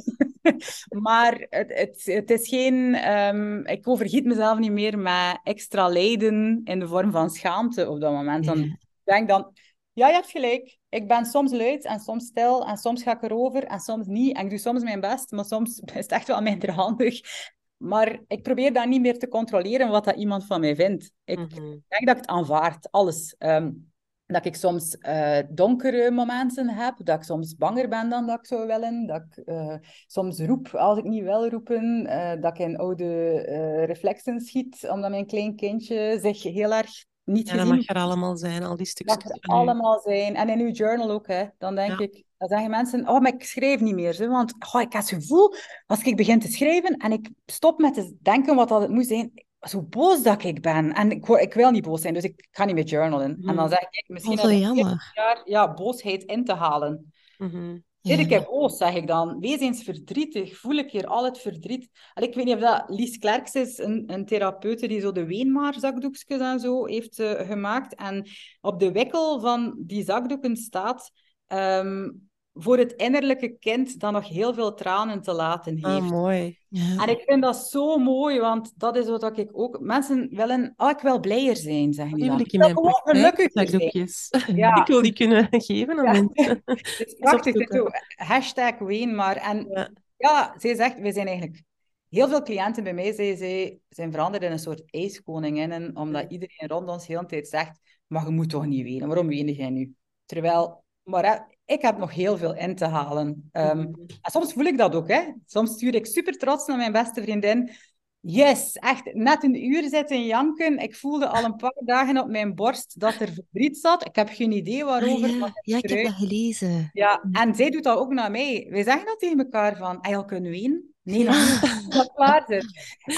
S4: Maar het, het, het is geen... ehm, ik overgiet mezelf niet meer met extra lijden in de vorm van schaamte op dat moment. Dan
S1: Ja.
S4: denk dan, ja, je hebt gelijk. Ik ben soms luid en soms stil en soms ga ik erover en soms niet. En ik doe soms mijn best, maar soms (laughs) is het echt wel minder handig. Maar ik probeer dan niet meer te controleren wat dat iemand van mij vindt. Ik
S3: Mhm.
S4: denk dat ik het aanvaard, alles. Ehm, dat ik soms eh, donkere momenten heb, dat ik soms banger ben dan dat ik zou willen, dat ik eh, soms roep als ik niet wil roepen, eh, dat ik in oude reflexen schiet, omdat mijn klein kindje zich heel erg niet
S3: Ja, dat mag er allemaal zijn, al die stukjes
S4: mag er allemaal zijn. En in uw journal ook, hè. Dan denk
S3: Ja.
S4: ik, dan zeggen mensen, oh, maar ik schrijf niet meer. Hè, want oh, ik heb het gevoel, als ik begin te schrijven en ik stop met te denken wat dat het moet zijn, zo boos dat ik ben. En ik, ik wil niet boos zijn, dus ik ga niet meer journalen. En dan
S3: Mhm.
S4: zeg ik, misschien
S1: Oh, zo
S4: ik
S1: jammer.
S4: jaar ja, boosheid in te halen.
S3: Mhm.
S1: Ja.
S4: keer boos, zeg ik dan. Wees eens verdrietig. Voel ik hier al het verdriet. Ik weet niet of dat Lies Klerks is, een, een therapeute die zo de Weenmaar-zakdoekjes en zo heeft eh, gemaakt. En op de wikkel van die zakdoeken staat... ehm, voor het innerlijke kind dat nog heel veel tranen te laten heeft.
S3: Ah, mooi.
S1: Ja.
S4: En ik vind dat zo mooi, want dat is wat ik ook... Mensen willen... Oh, ik wil blijer zijn, Die dan.
S3: wil ik in mijn
S4: gewoon gelukkiger. Ja. (laughs)
S3: Ik wil die kunnen (laughs) geven aan
S4: Ja.
S3: mensen. (laughs)
S4: Het is prachtig. Hashtag Weenmaar. En
S3: Ja.
S4: ja, zij zegt, wij zijn eigenlijk... Heel veel cliënten bij mij, zij, zijn veranderd in een soort ijskoninginnen, omdat iedereen rond ons heel de tijd zegt, maar je moet toch niet wenen, waarom ween jij nu? Terwijl, maar ik heb nog heel veel in te halen. Ehm,
S3: Mhm.
S4: en soms voel ik dat ook, hè. Soms stuur ik super trots naar mijn beste vriendin. Yes, echt net een uur zitten janken. Ik voelde al een paar dagen op mijn borst dat er verdriet zat. Ik heb geen idee
S1: Ah,
S4: waarover,
S1: ja. ik heb dat gelezen.
S4: Ja, en zij doet dat ook naar mij. Wij zeggen dat tegen elkaar van, al kunnen ween? Nee. (laughs) Dat klaar zit.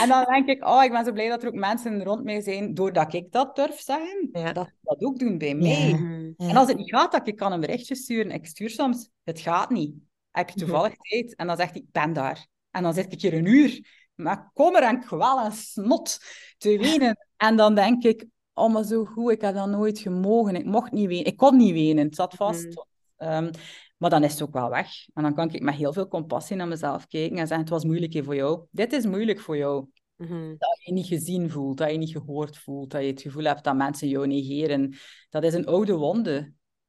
S4: En dan denk ik, oh, ik ben zo blij dat er ook mensen rond mij zijn, doordat ik dat durf zeggen,
S3: Ja.
S4: dat ze dat ook doen bij mij.
S1: Ja.
S4: En als het niet gaat, dat ik kan een berichtje sturen. Ik stuur soms, het gaat niet. Heb je toevallig tijd? En dan zegt hij, ik ben daar. En dan zit ik hier een uur, maar kommer en kwel en snot te wenen. En dan denk ik, oh, maar zo goed, ik heb dat nooit gemogen. Ik mocht niet wenen. Ik kon niet wenen, het zat vast.
S3: Mhm.
S4: Ehm, maar dan is het ook wel weg. En dan kan ik met heel veel compassie naar mezelf kijken en zeggen, het was moeilijk hier voor jou. Dit is moeilijk voor jou.
S3: Mhm.
S4: Dat je je niet gezien voelt, dat je niet gehoord voelt, dat je het gevoel hebt dat mensen jou negeren. Dat is een oude wonde.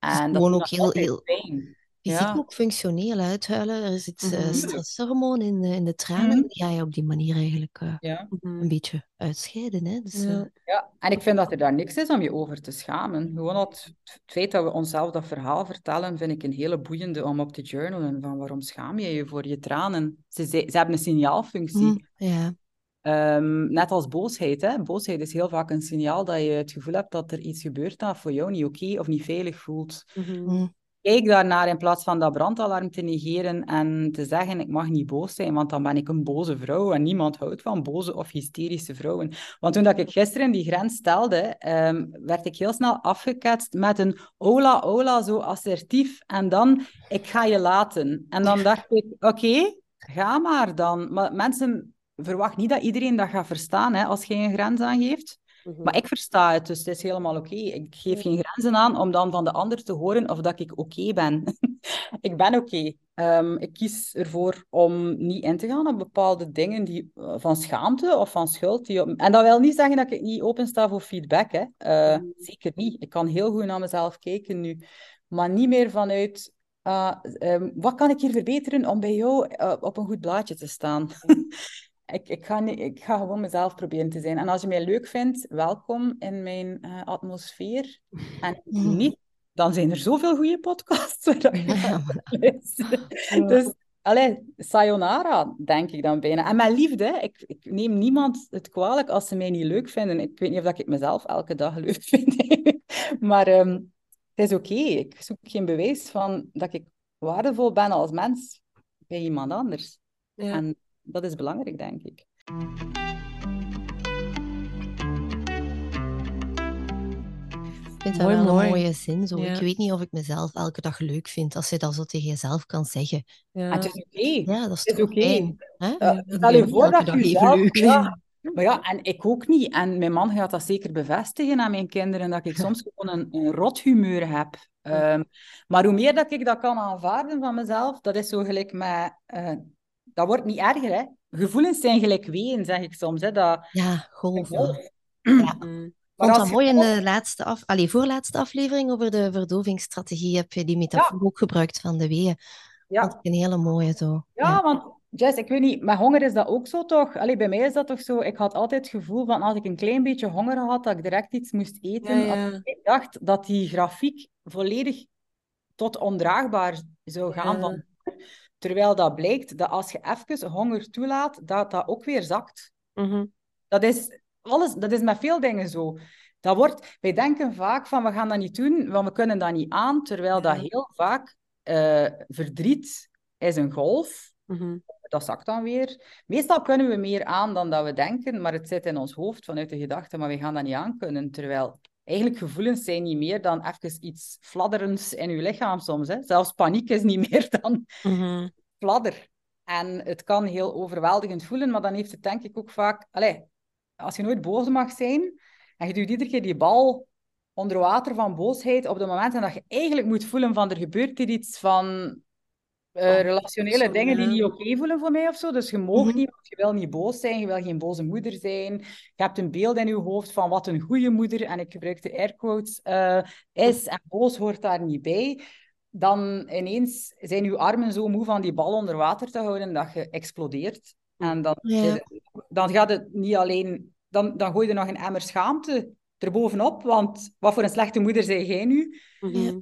S1: is
S4: En dat
S1: gewoon
S4: doet
S1: ook heel- heel-
S4: pijn.
S1: Fysiek
S4: Ja.
S1: ook functioneel uithuilen. Er zit eh,
S3: Mhm.
S1: stresshormoon in de, in de tranen.
S4: Mhm.
S1: Die ga je op die manier eigenlijk eh,
S4: Ja.
S3: Mhm.
S1: een beetje uitscheiden. Hè? Dus,
S3: Ja.
S1: eh,
S4: Ja, en ik vind dat er daar niks is om je over te schamen. Gewoon het, het feit dat we onszelf dat verhaal vertellen, vind ik een hele boeiende om op te journalen. Van waarom schaam je je voor je tranen? Ze, ze, ze hebben een signaalfunctie.
S1: mm, ja.
S4: Ehm, net als boosheid. Hè? Boosheid is heel vaak een signaal dat je het gevoel hebt dat er iets gebeurt dat voor jou niet oké of niet veilig voelt.
S3: Mhm.
S1: Mm.
S4: Kijk daarnaar in plaats van dat brandalarm te negeren en te zeggen ik mag niet boos zijn, want dan ben ik een boze vrouw en niemand houdt van boze of hysterische vrouwen. Want toen dat ik gisteren die grens stelde, ehm, werd ik heel snel afgeketst met een hola hola zo assertief en dan ik ga je laten. En dan dacht ik oké, ga maar dan. Maar mensen verwacht niet dat iedereen dat gaat verstaan hè, als je een grens aangeeft.
S3: Mhm.
S4: Maar ik versta het, dus het is helemaal oké. Ik geef geen grenzen aan om dan van de ander te horen of dat ik oké ben. (laughs) ik ben oké. Ehm, ik kies ervoor om niet in te gaan op bepaalde dingen die, eh, van schaamte of van schuld. Die op- En dat wil niet zeggen dat ik niet opensta voor feedback. Hè. Eh. Zeker niet. Ik kan heel goed naar mezelf kijken nu. Maar niet meer vanuit... ah, ehm, wat kan ik hier verbeteren om bij jou eh, op een goed blaadje te staan? (laughs) Ik, ik, ga niet, ik ga gewoon mezelf proberen te zijn. En als je mij leuk vindt, welkom in mijn eh, atmosfeer. En (laughs) niet, dan zijn er zoveel goede podcasts (laughs)
S1: Ja.
S4: Dus, allee, sayonara, denk ik dan bijna. En met liefde, ik, ik neem niemand het kwalijk als ze mij niet leuk vinden. Ik weet niet of dat ik mezelf elke dag leuk (laughs) vind. maar ehm, het is oké. Ik zoek geen bewijs van dat ik waardevol ben als mens bij iemand anders.
S3: Ja.
S4: En dat is belangrijk, denk ik.
S1: Ik vind dat
S3: Mooi,
S1: wel
S3: mooi.
S1: een mooie zin. Zo.
S3: Ja.
S1: Ik weet niet of ik mezelf elke dag leuk vind, als je dat zo tegen jezelf kan zeggen.
S3: Ja.
S4: En het is oké.
S1: Ja, dat is
S4: Het is
S1: toch
S4: oké. Ja,
S1: Ik
S4: stel je
S1: niet
S4: voor dat je
S1: even
S4: zelf...
S1: leuk.
S4: Ja. Maar ja, en ik ook niet. En mijn man gaat dat zeker bevestigen aan mijn kinderen, dat ik soms gewoon een, een rot humeur heb. Ehm, maar hoe meer dat ik dat kan aanvaarden van mezelf, dat is zo gelijk met... eh, dat wordt niet erger, hè. Gevoelens zijn gelijk weeën, zeg ik soms. Hè. Dat,
S1: Ja, golven.
S3: Mhm.
S4: maar
S1: vond
S4: als
S1: dat mooi in de laatste af, allee, voorlaatste aflevering over de verdovingsstrategie heb je die metafoor ook gebruikt van de weeën.
S4: Ja.
S1: Vond ik een hele mooie zo.
S4: Ja, want Jess, ik weet niet, met honger is dat ook zo toch? Allee, bij mij is dat toch zo? Ik had altijd het gevoel van als ik een klein beetje honger had, dat ik direct iets moest eten.
S3: Ja, ja.
S4: Als ik dacht dat die grafiek volledig tot ondraagbaar zou gaan
S3: Ja.
S4: van Terwijl dat blijkt dat als je even honger toelaat, dat dat ook weer zakt.
S3: Mhm.
S4: Dat is, alles, dat is met veel dingen zo. Dat wordt, wij denken vaak van we gaan dat niet doen, want we kunnen dat niet aan. Terwijl dat
S3: Ja.
S4: heel vaak eh, verdriet is een golf
S3: Mhm.
S4: dat zakt dan weer. Meestal kunnen we meer aan dan dat we denken, maar het zit in ons hoofd vanuit de gedachte, maar we gaan dat niet aankunnen. Terwijl eigenlijk gevoelens zijn niet meer dan even iets fladderends in je lichaam soms. Hè. Zelfs paniek is niet (laughs) meer dan
S3: Mhm.
S4: fladder. En het kan heel overweldigend voelen, maar dan heeft het denk ik ook vaak... Allee, als je nooit boos mag zijn, en je duwt iedere keer die bal onder water van boosheid op de momenten dat je eigenlijk moet voelen van er gebeurt hier iets van eh,
S3: Oh,
S4: relationele
S3: zo,
S4: dingen die
S3: ja.
S4: niet oké voelen voor mij of zo. Dus je mag
S1: Mhm.
S4: niet, want je wil niet boos zijn, je wil geen boze moeder zijn. Je hebt een beeld in je hoofd van wat een goede moeder, en ik gebruik de airquotes, eh is, en boos hoort daar niet bij. Dan ineens zijn je armen zo moe van die bal onder water te houden dat je explodeert. En dan,
S1: Ja.
S4: dan gaat het niet alleen... Dan, dan gooi je nog een emmer schaamte erbovenop, want wat voor een slechte moeder zei jij nu?
S3: Mhm.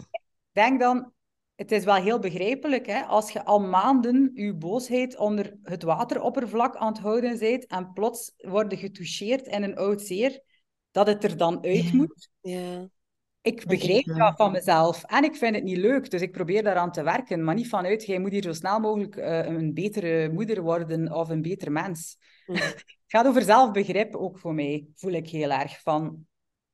S4: denk dan, het is wel heel begrijpelijk, hè, als je al maanden je boosheid onder het wateroppervlak aan het houden bent en plots worden getoucheerd in een oud zeer, dat het er dan uit moet.
S3: Ja.
S4: Ik begrijp dat van mezelf en ik vind het niet leuk, dus ik probeer daaraan te werken, maar niet vanuit, jij moet hier zo snel mogelijk eh, een betere moeder worden of een beter mens. Het gaat over zelfbegrip ook voor mij, voel ik heel erg. Van,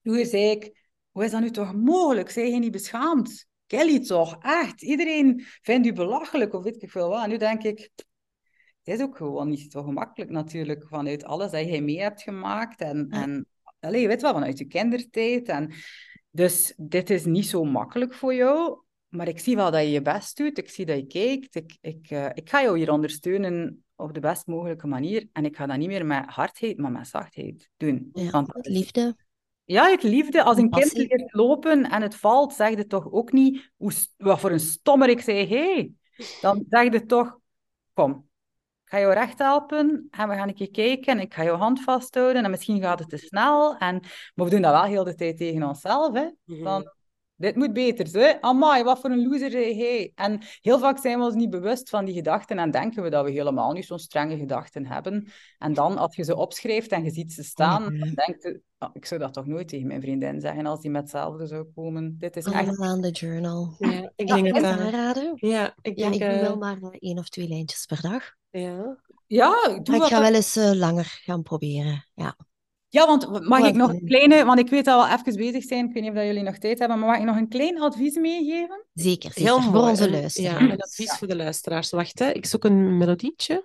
S4: vroeger zei ik, hoe is dat nu toch mogelijk? Zij je niet beschaamd? Kelly toch, echt. Iedereen vindt u belachelijk of weet ik veel wat. En nu denk ik, het is ook gewoon niet zo gemakkelijk natuurlijk, vanuit alles dat jij mee hebt gemaakt. En,
S1: Ja.
S4: en allez, je weet wel, vanuit je kindertijd. En, dus dit is niet zo makkelijk voor jou. Maar ik zie wel dat je je best doet. Ik zie dat je kijkt. Ik, ik, eh, ik ga jou hier ondersteunen op de best mogelijke manier. En ik ga dat niet meer met hardheid, maar met zachtheid doen.
S1: Ja,
S4: Want
S1: met liefde.
S4: Ja, uit liefde. Als een kind leert lopen en het valt, zeg je toch ook niet hoe, wat voor een stommerik zei hij. Dan zeg je toch, kom, ik ga jou recht helpen en we gaan een keer kijken en ik ga jouw hand vasthouden en misschien gaat het te snel. En, maar we doen dat wel heel de tijd tegen onszelf. Hè.
S3: Mhm.
S4: Dan, Dit moet beter, hè? Amai, wat voor een loser hij. En heel vaak zijn we ons niet bewust van die gedachten en denken we dat we helemaal niet zo'n strenge gedachten hebben. En dan, als je ze opschrijft en je ziet ze staan,
S1: Mhm.
S4: dan denk je, "Ah, ik zou dat toch nooit tegen mijn vriendin zeggen als die met hetzelfde zou komen. Dit is echt...
S1: Allemaal aan de journal.
S3: Ja, ik
S1: Ja,
S3: denk dat
S1: kan
S3: dat...
S1: aanraden.
S3: Ja, ik
S1: Ja,
S3: denk...
S1: ik doe
S3: eh,
S1: wel maar eh, één of twee lijntjes per dag.
S3: ja.
S4: Ja, ik doe
S1: Maar ik ga wel eens eh, langer gaan proberen. Ja.
S4: Ja, want mag ik nog een kleine... Want ik weet dat we even bezig zijn, ik weet niet of dat jullie nog tijd hebben, maar mag ik nog een klein advies meegeven?
S1: Zeker, zeker.
S3: Heel
S1: Voor onze luisteraars.
S3: Ja, een advies voor de luisteraars. Wacht, hè. ik zoek een melodietje.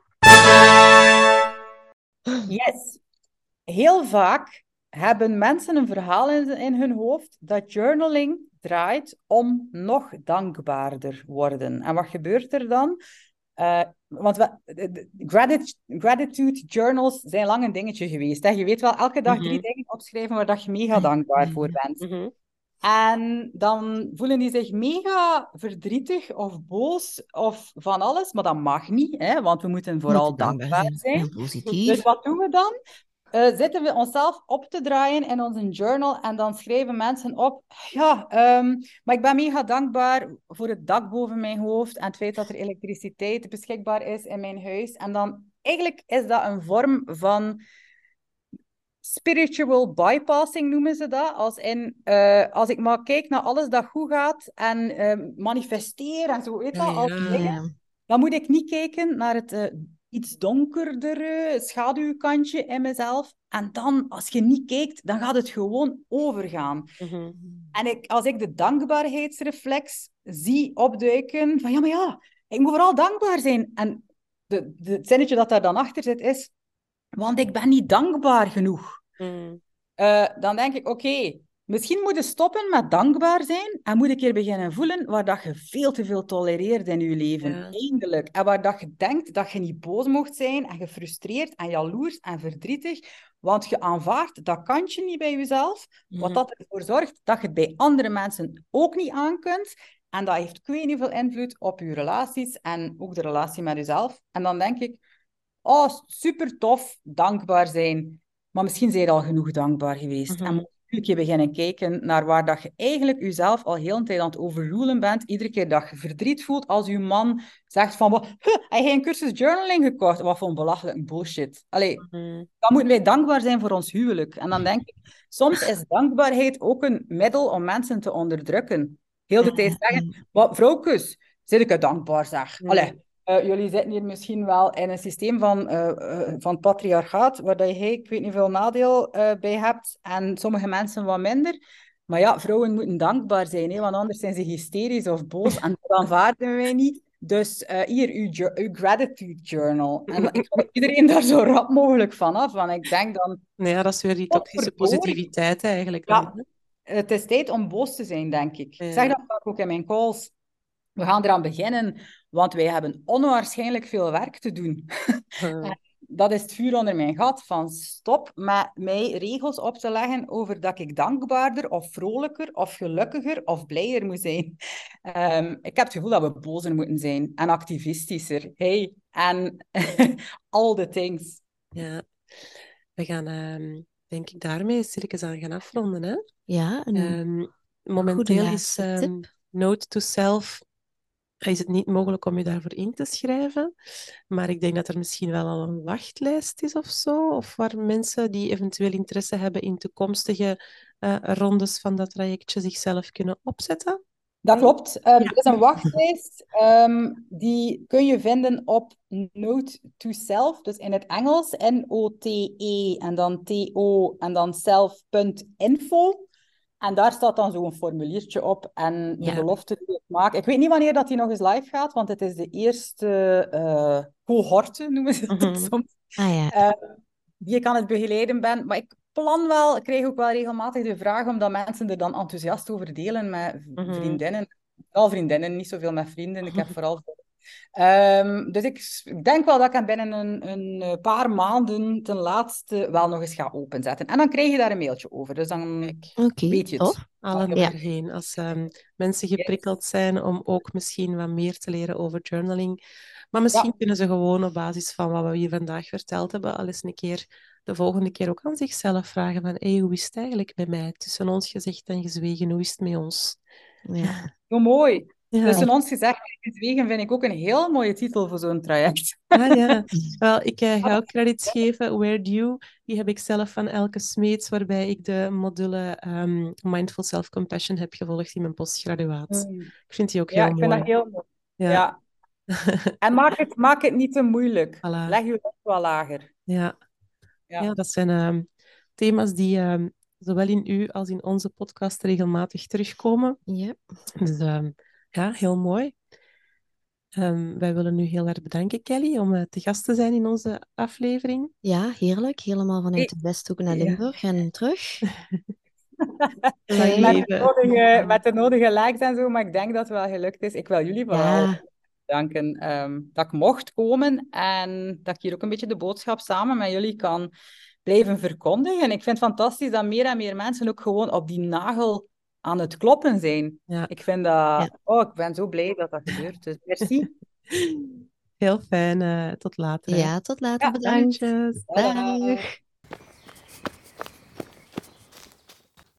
S4: Yes. Heel vaak hebben mensen een verhaal in, in hun hoofd dat journaling draait om nog dankbaarder worden. En wat gebeurt er dan? Eh, want we, gratitude, gratitude journals zijn lang een dingetje geweest. Hè? Je weet wel, elke dag drie
S3: Mhm.
S4: dingen opschrijven waar dat je mega dankbaar voor bent.
S3: Mhm.
S4: En dan voelen die zich mega verdrietig of boos of van alles. Maar dat mag niet, hè? want we moeten vooral dankbaar zijn.
S1: Positief.
S4: Dus wat doen we dan? Eh, zitten we onszelf op te draaien in onze journal en dan schrijven mensen op, ja, ehm, maar ik ben mega dankbaar voor het dak boven mijn hoofd en het feit dat er elektriciteit beschikbaar is in mijn huis. En dan, eigenlijk is dat een vorm van spiritual bypassing noemen ze dat. Als, in, eh, als ik maar kijk naar alles dat goed gaat en ehm, manifesteer en zo, weet
S3: Ja, ja.
S4: dingen,
S1: Ja.
S4: dan moet ik niet kijken naar het eh, iets donkerdere schaduwkantje in mezelf. En dan, als je niet kijkt, dan gaat het gewoon overgaan.
S3: Mhm.
S4: En ik, als ik de dankbaarheidsreflex zie opduiken, van ja, maar ja, ik moet vooral dankbaar zijn. En de, de, het zinnetje dat daar dan achter zit is, want ik ben niet dankbaar genoeg.
S3: Mhm.
S4: Eh, dan denk ik, oké, misschien moet je stoppen met dankbaar zijn en moet een keer beginnen voelen waar dat je veel te veel tolereert in je leven.
S3: Ja.
S4: Eindelijk. En waar dat je denkt dat je niet boos mocht zijn en gefrustreerd en jaloers en verdrietig, want je aanvaardt dat kantje niet bij jezelf, wat
S3: Mhm.
S4: dat ervoor zorgt dat je het bij andere mensen ook niet aan kunt. En dat heeft ik weet veel invloed op je relaties en ook de relatie met jezelf. En dan denk ik, oh, super tof, dankbaar zijn. Maar misschien zijn je al genoeg dankbaar geweest.
S3: Mhm.
S4: En je beginnen kijken naar waar dat je eigenlijk jezelf al heel een tijd aan het overrulen bent. Iedere keer dat je verdriet voelt als je man zegt van, "Wat, huh, heb je een cursus journaling gekocht? Wat voor een belachelijk bullshit. Allee,
S3: Mhm.
S4: dan moeten wij dankbaar zijn voor ons huwelijk. En dan denk ik, soms is dankbaarheid ook een middel om mensen te onderdrukken. Heel de tijd zeggen, wat vrouwkes, zit ik er dankbaar zeg. Allee, eh, jullie zitten hier misschien wel in een systeem van, eh, van patriarchaat, waar dat je, ik weet niet veel nadeel bij hebt, en sommige mensen wat minder. Maar ja, vrouwen moeten dankbaar zijn, hè, want anders zijn ze hysterisch of boos, en dat aanvaarden wij niet. Dus hier, uw, gratitude journal. En ik wil (laughs) iedereen daar zo rap mogelijk van af, want ik denk dan,
S3: Nee, ja, dat is weer die toxische positiviteit eigenlijk.
S4: Ja.
S3: dan,
S4: het is tijd om boos te zijn, denk ik.
S3: Ja.
S4: Ik zeg dat vaak ook in mijn calls. We gaan eraan beginnen, want wij hebben onwaarschijnlijk veel werk te doen. (laughs) (laughs) Dat is het vuur onder mijn gat, van stop met mij regels op te leggen over dat ik dankbaarder of vrolijker of gelukkiger of blijer moet zijn. Ehm, ik heb het gevoel dat we bozer moeten zijn en activistischer. Hey, en (laughs) all the things.
S3: Ja. We gaan, ehm, denk ik, daarmee stilletjes aan gaan afronden. Hè?
S1: Ja, een
S3: Ehm, momenteel is ehm. Note to Self is het niet mogelijk om je daarvoor in te schrijven. Maar ik denk dat er misschien wel al een wachtlijst is of zo. Of waar mensen die eventueel interesse hebben in toekomstige eh, rondes van dat trajectje zichzelf kunnen opzetten.
S4: Dat klopt.
S1: Ja.
S4: Er is een wachtlijst. ehm, die kun je vinden op Note to Self, dus in het Engels. N-O-T-E en dan T-O en dan self.info. En daar staat dan zo'n formuliertje op en de
S1: Ja.
S4: belofte die ik maak. Ik weet niet wanneer dat die nog eens live gaat, want het is de eerste eh, cohorte, noemen ze het
S3: Mhm.
S4: soms
S1: Ah ja.
S4: eh, die ik aan het begeleiden ben. Maar ik plan wel, ik krijg ook wel regelmatig de vraag omdat mensen er dan enthousiast over delen met
S3: Mhm.
S4: vriendinnen. Vooral vriendinnen, niet zoveel met vrienden. Ik heb vooral... Ehm, dus ik, denk wel dat ik hem binnen een, een eh, paar maanden ten laatste wel nog eens ga openzetten. En dan krijg je daar een mailtje over. Dus dan
S1: Oké,
S4: weet je het.
S1: tof.
S3: allen
S1: Ja.
S3: erheen. Als ehm, mensen geprikkeld zijn om ook misschien wat meer te leren over journaling. Maar misschien
S4: Ja.
S3: kunnen ze gewoon op basis van wat we hier vandaag verteld hebben, al eens een keer de volgende keer ook aan zichzelf vragen van hey, hoe is het eigenlijk bij mij? Tussen ons gezegd en gezwegen, hoe is het met ons?
S1: Ja.
S4: Zo mooi.
S3: Ja.
S4: Tussen ons gezegd, gezwegen vind ik ook een heel mooie titel voor zo'n traject. (laughs)
S3: Ah, ja. Wel, ik eh, ga (laughs) ook credits geven. Where You, die heb ik zelf van Elke Smeets, waarbij ik de module ehm, Mindful Self-Compassion heb gevolgd in mijn postgraduaat. Ik vind die ook heel
S4: Ja, ik vind
S3: mooi.
S4: dat heel mooi.
S3: Ja.
S4: Ja. (laughs) En maak het, maak het niet te moeilijk.
S3: Voilà.
S4: Leg je lat wel lager.
S3: Ja.
S4: Ja.
S3: Ja, dat zijn ehm, thema's die ehm, zowel in u als in onze podcast regelmatig terugkomen.
S1: Ja.
S3: Dus ja, heel mooi. Ehm, wij willen u heel erg bedanken, Kelly, om eh, te gast te zijn in onze aflevering.
S1: ja, heerlijk. Helemaal vanuit de Westhoek naar
S4: Ja.
S1: Limburg en terug. (laughs)
S4: Met de, nodige, met de nodige likes en zo, maar ik denk dat het wel gelukt is. Ik wil jullie vooral
S1: Ja,
S4: bedanken ehm, dat ik mocht komen en dat ik hier ook een beetje de boodschap samen met jullie kan blijven verkondigen. Ik vind het fantastisch dat meer en meer mensen ook gewoon op die nagel aan het kloppen zijn.
S3: Ja.
S4: Ik vind dat...
S1: Ja.
S4: Oh, ik ben zo blij dat dat gebeurt. Dus merci. (laughs)
S3: Heel fijn. eh, tot later.
S1: ja, tot later.
S4: Ja,
S1: Bedankt. Dag.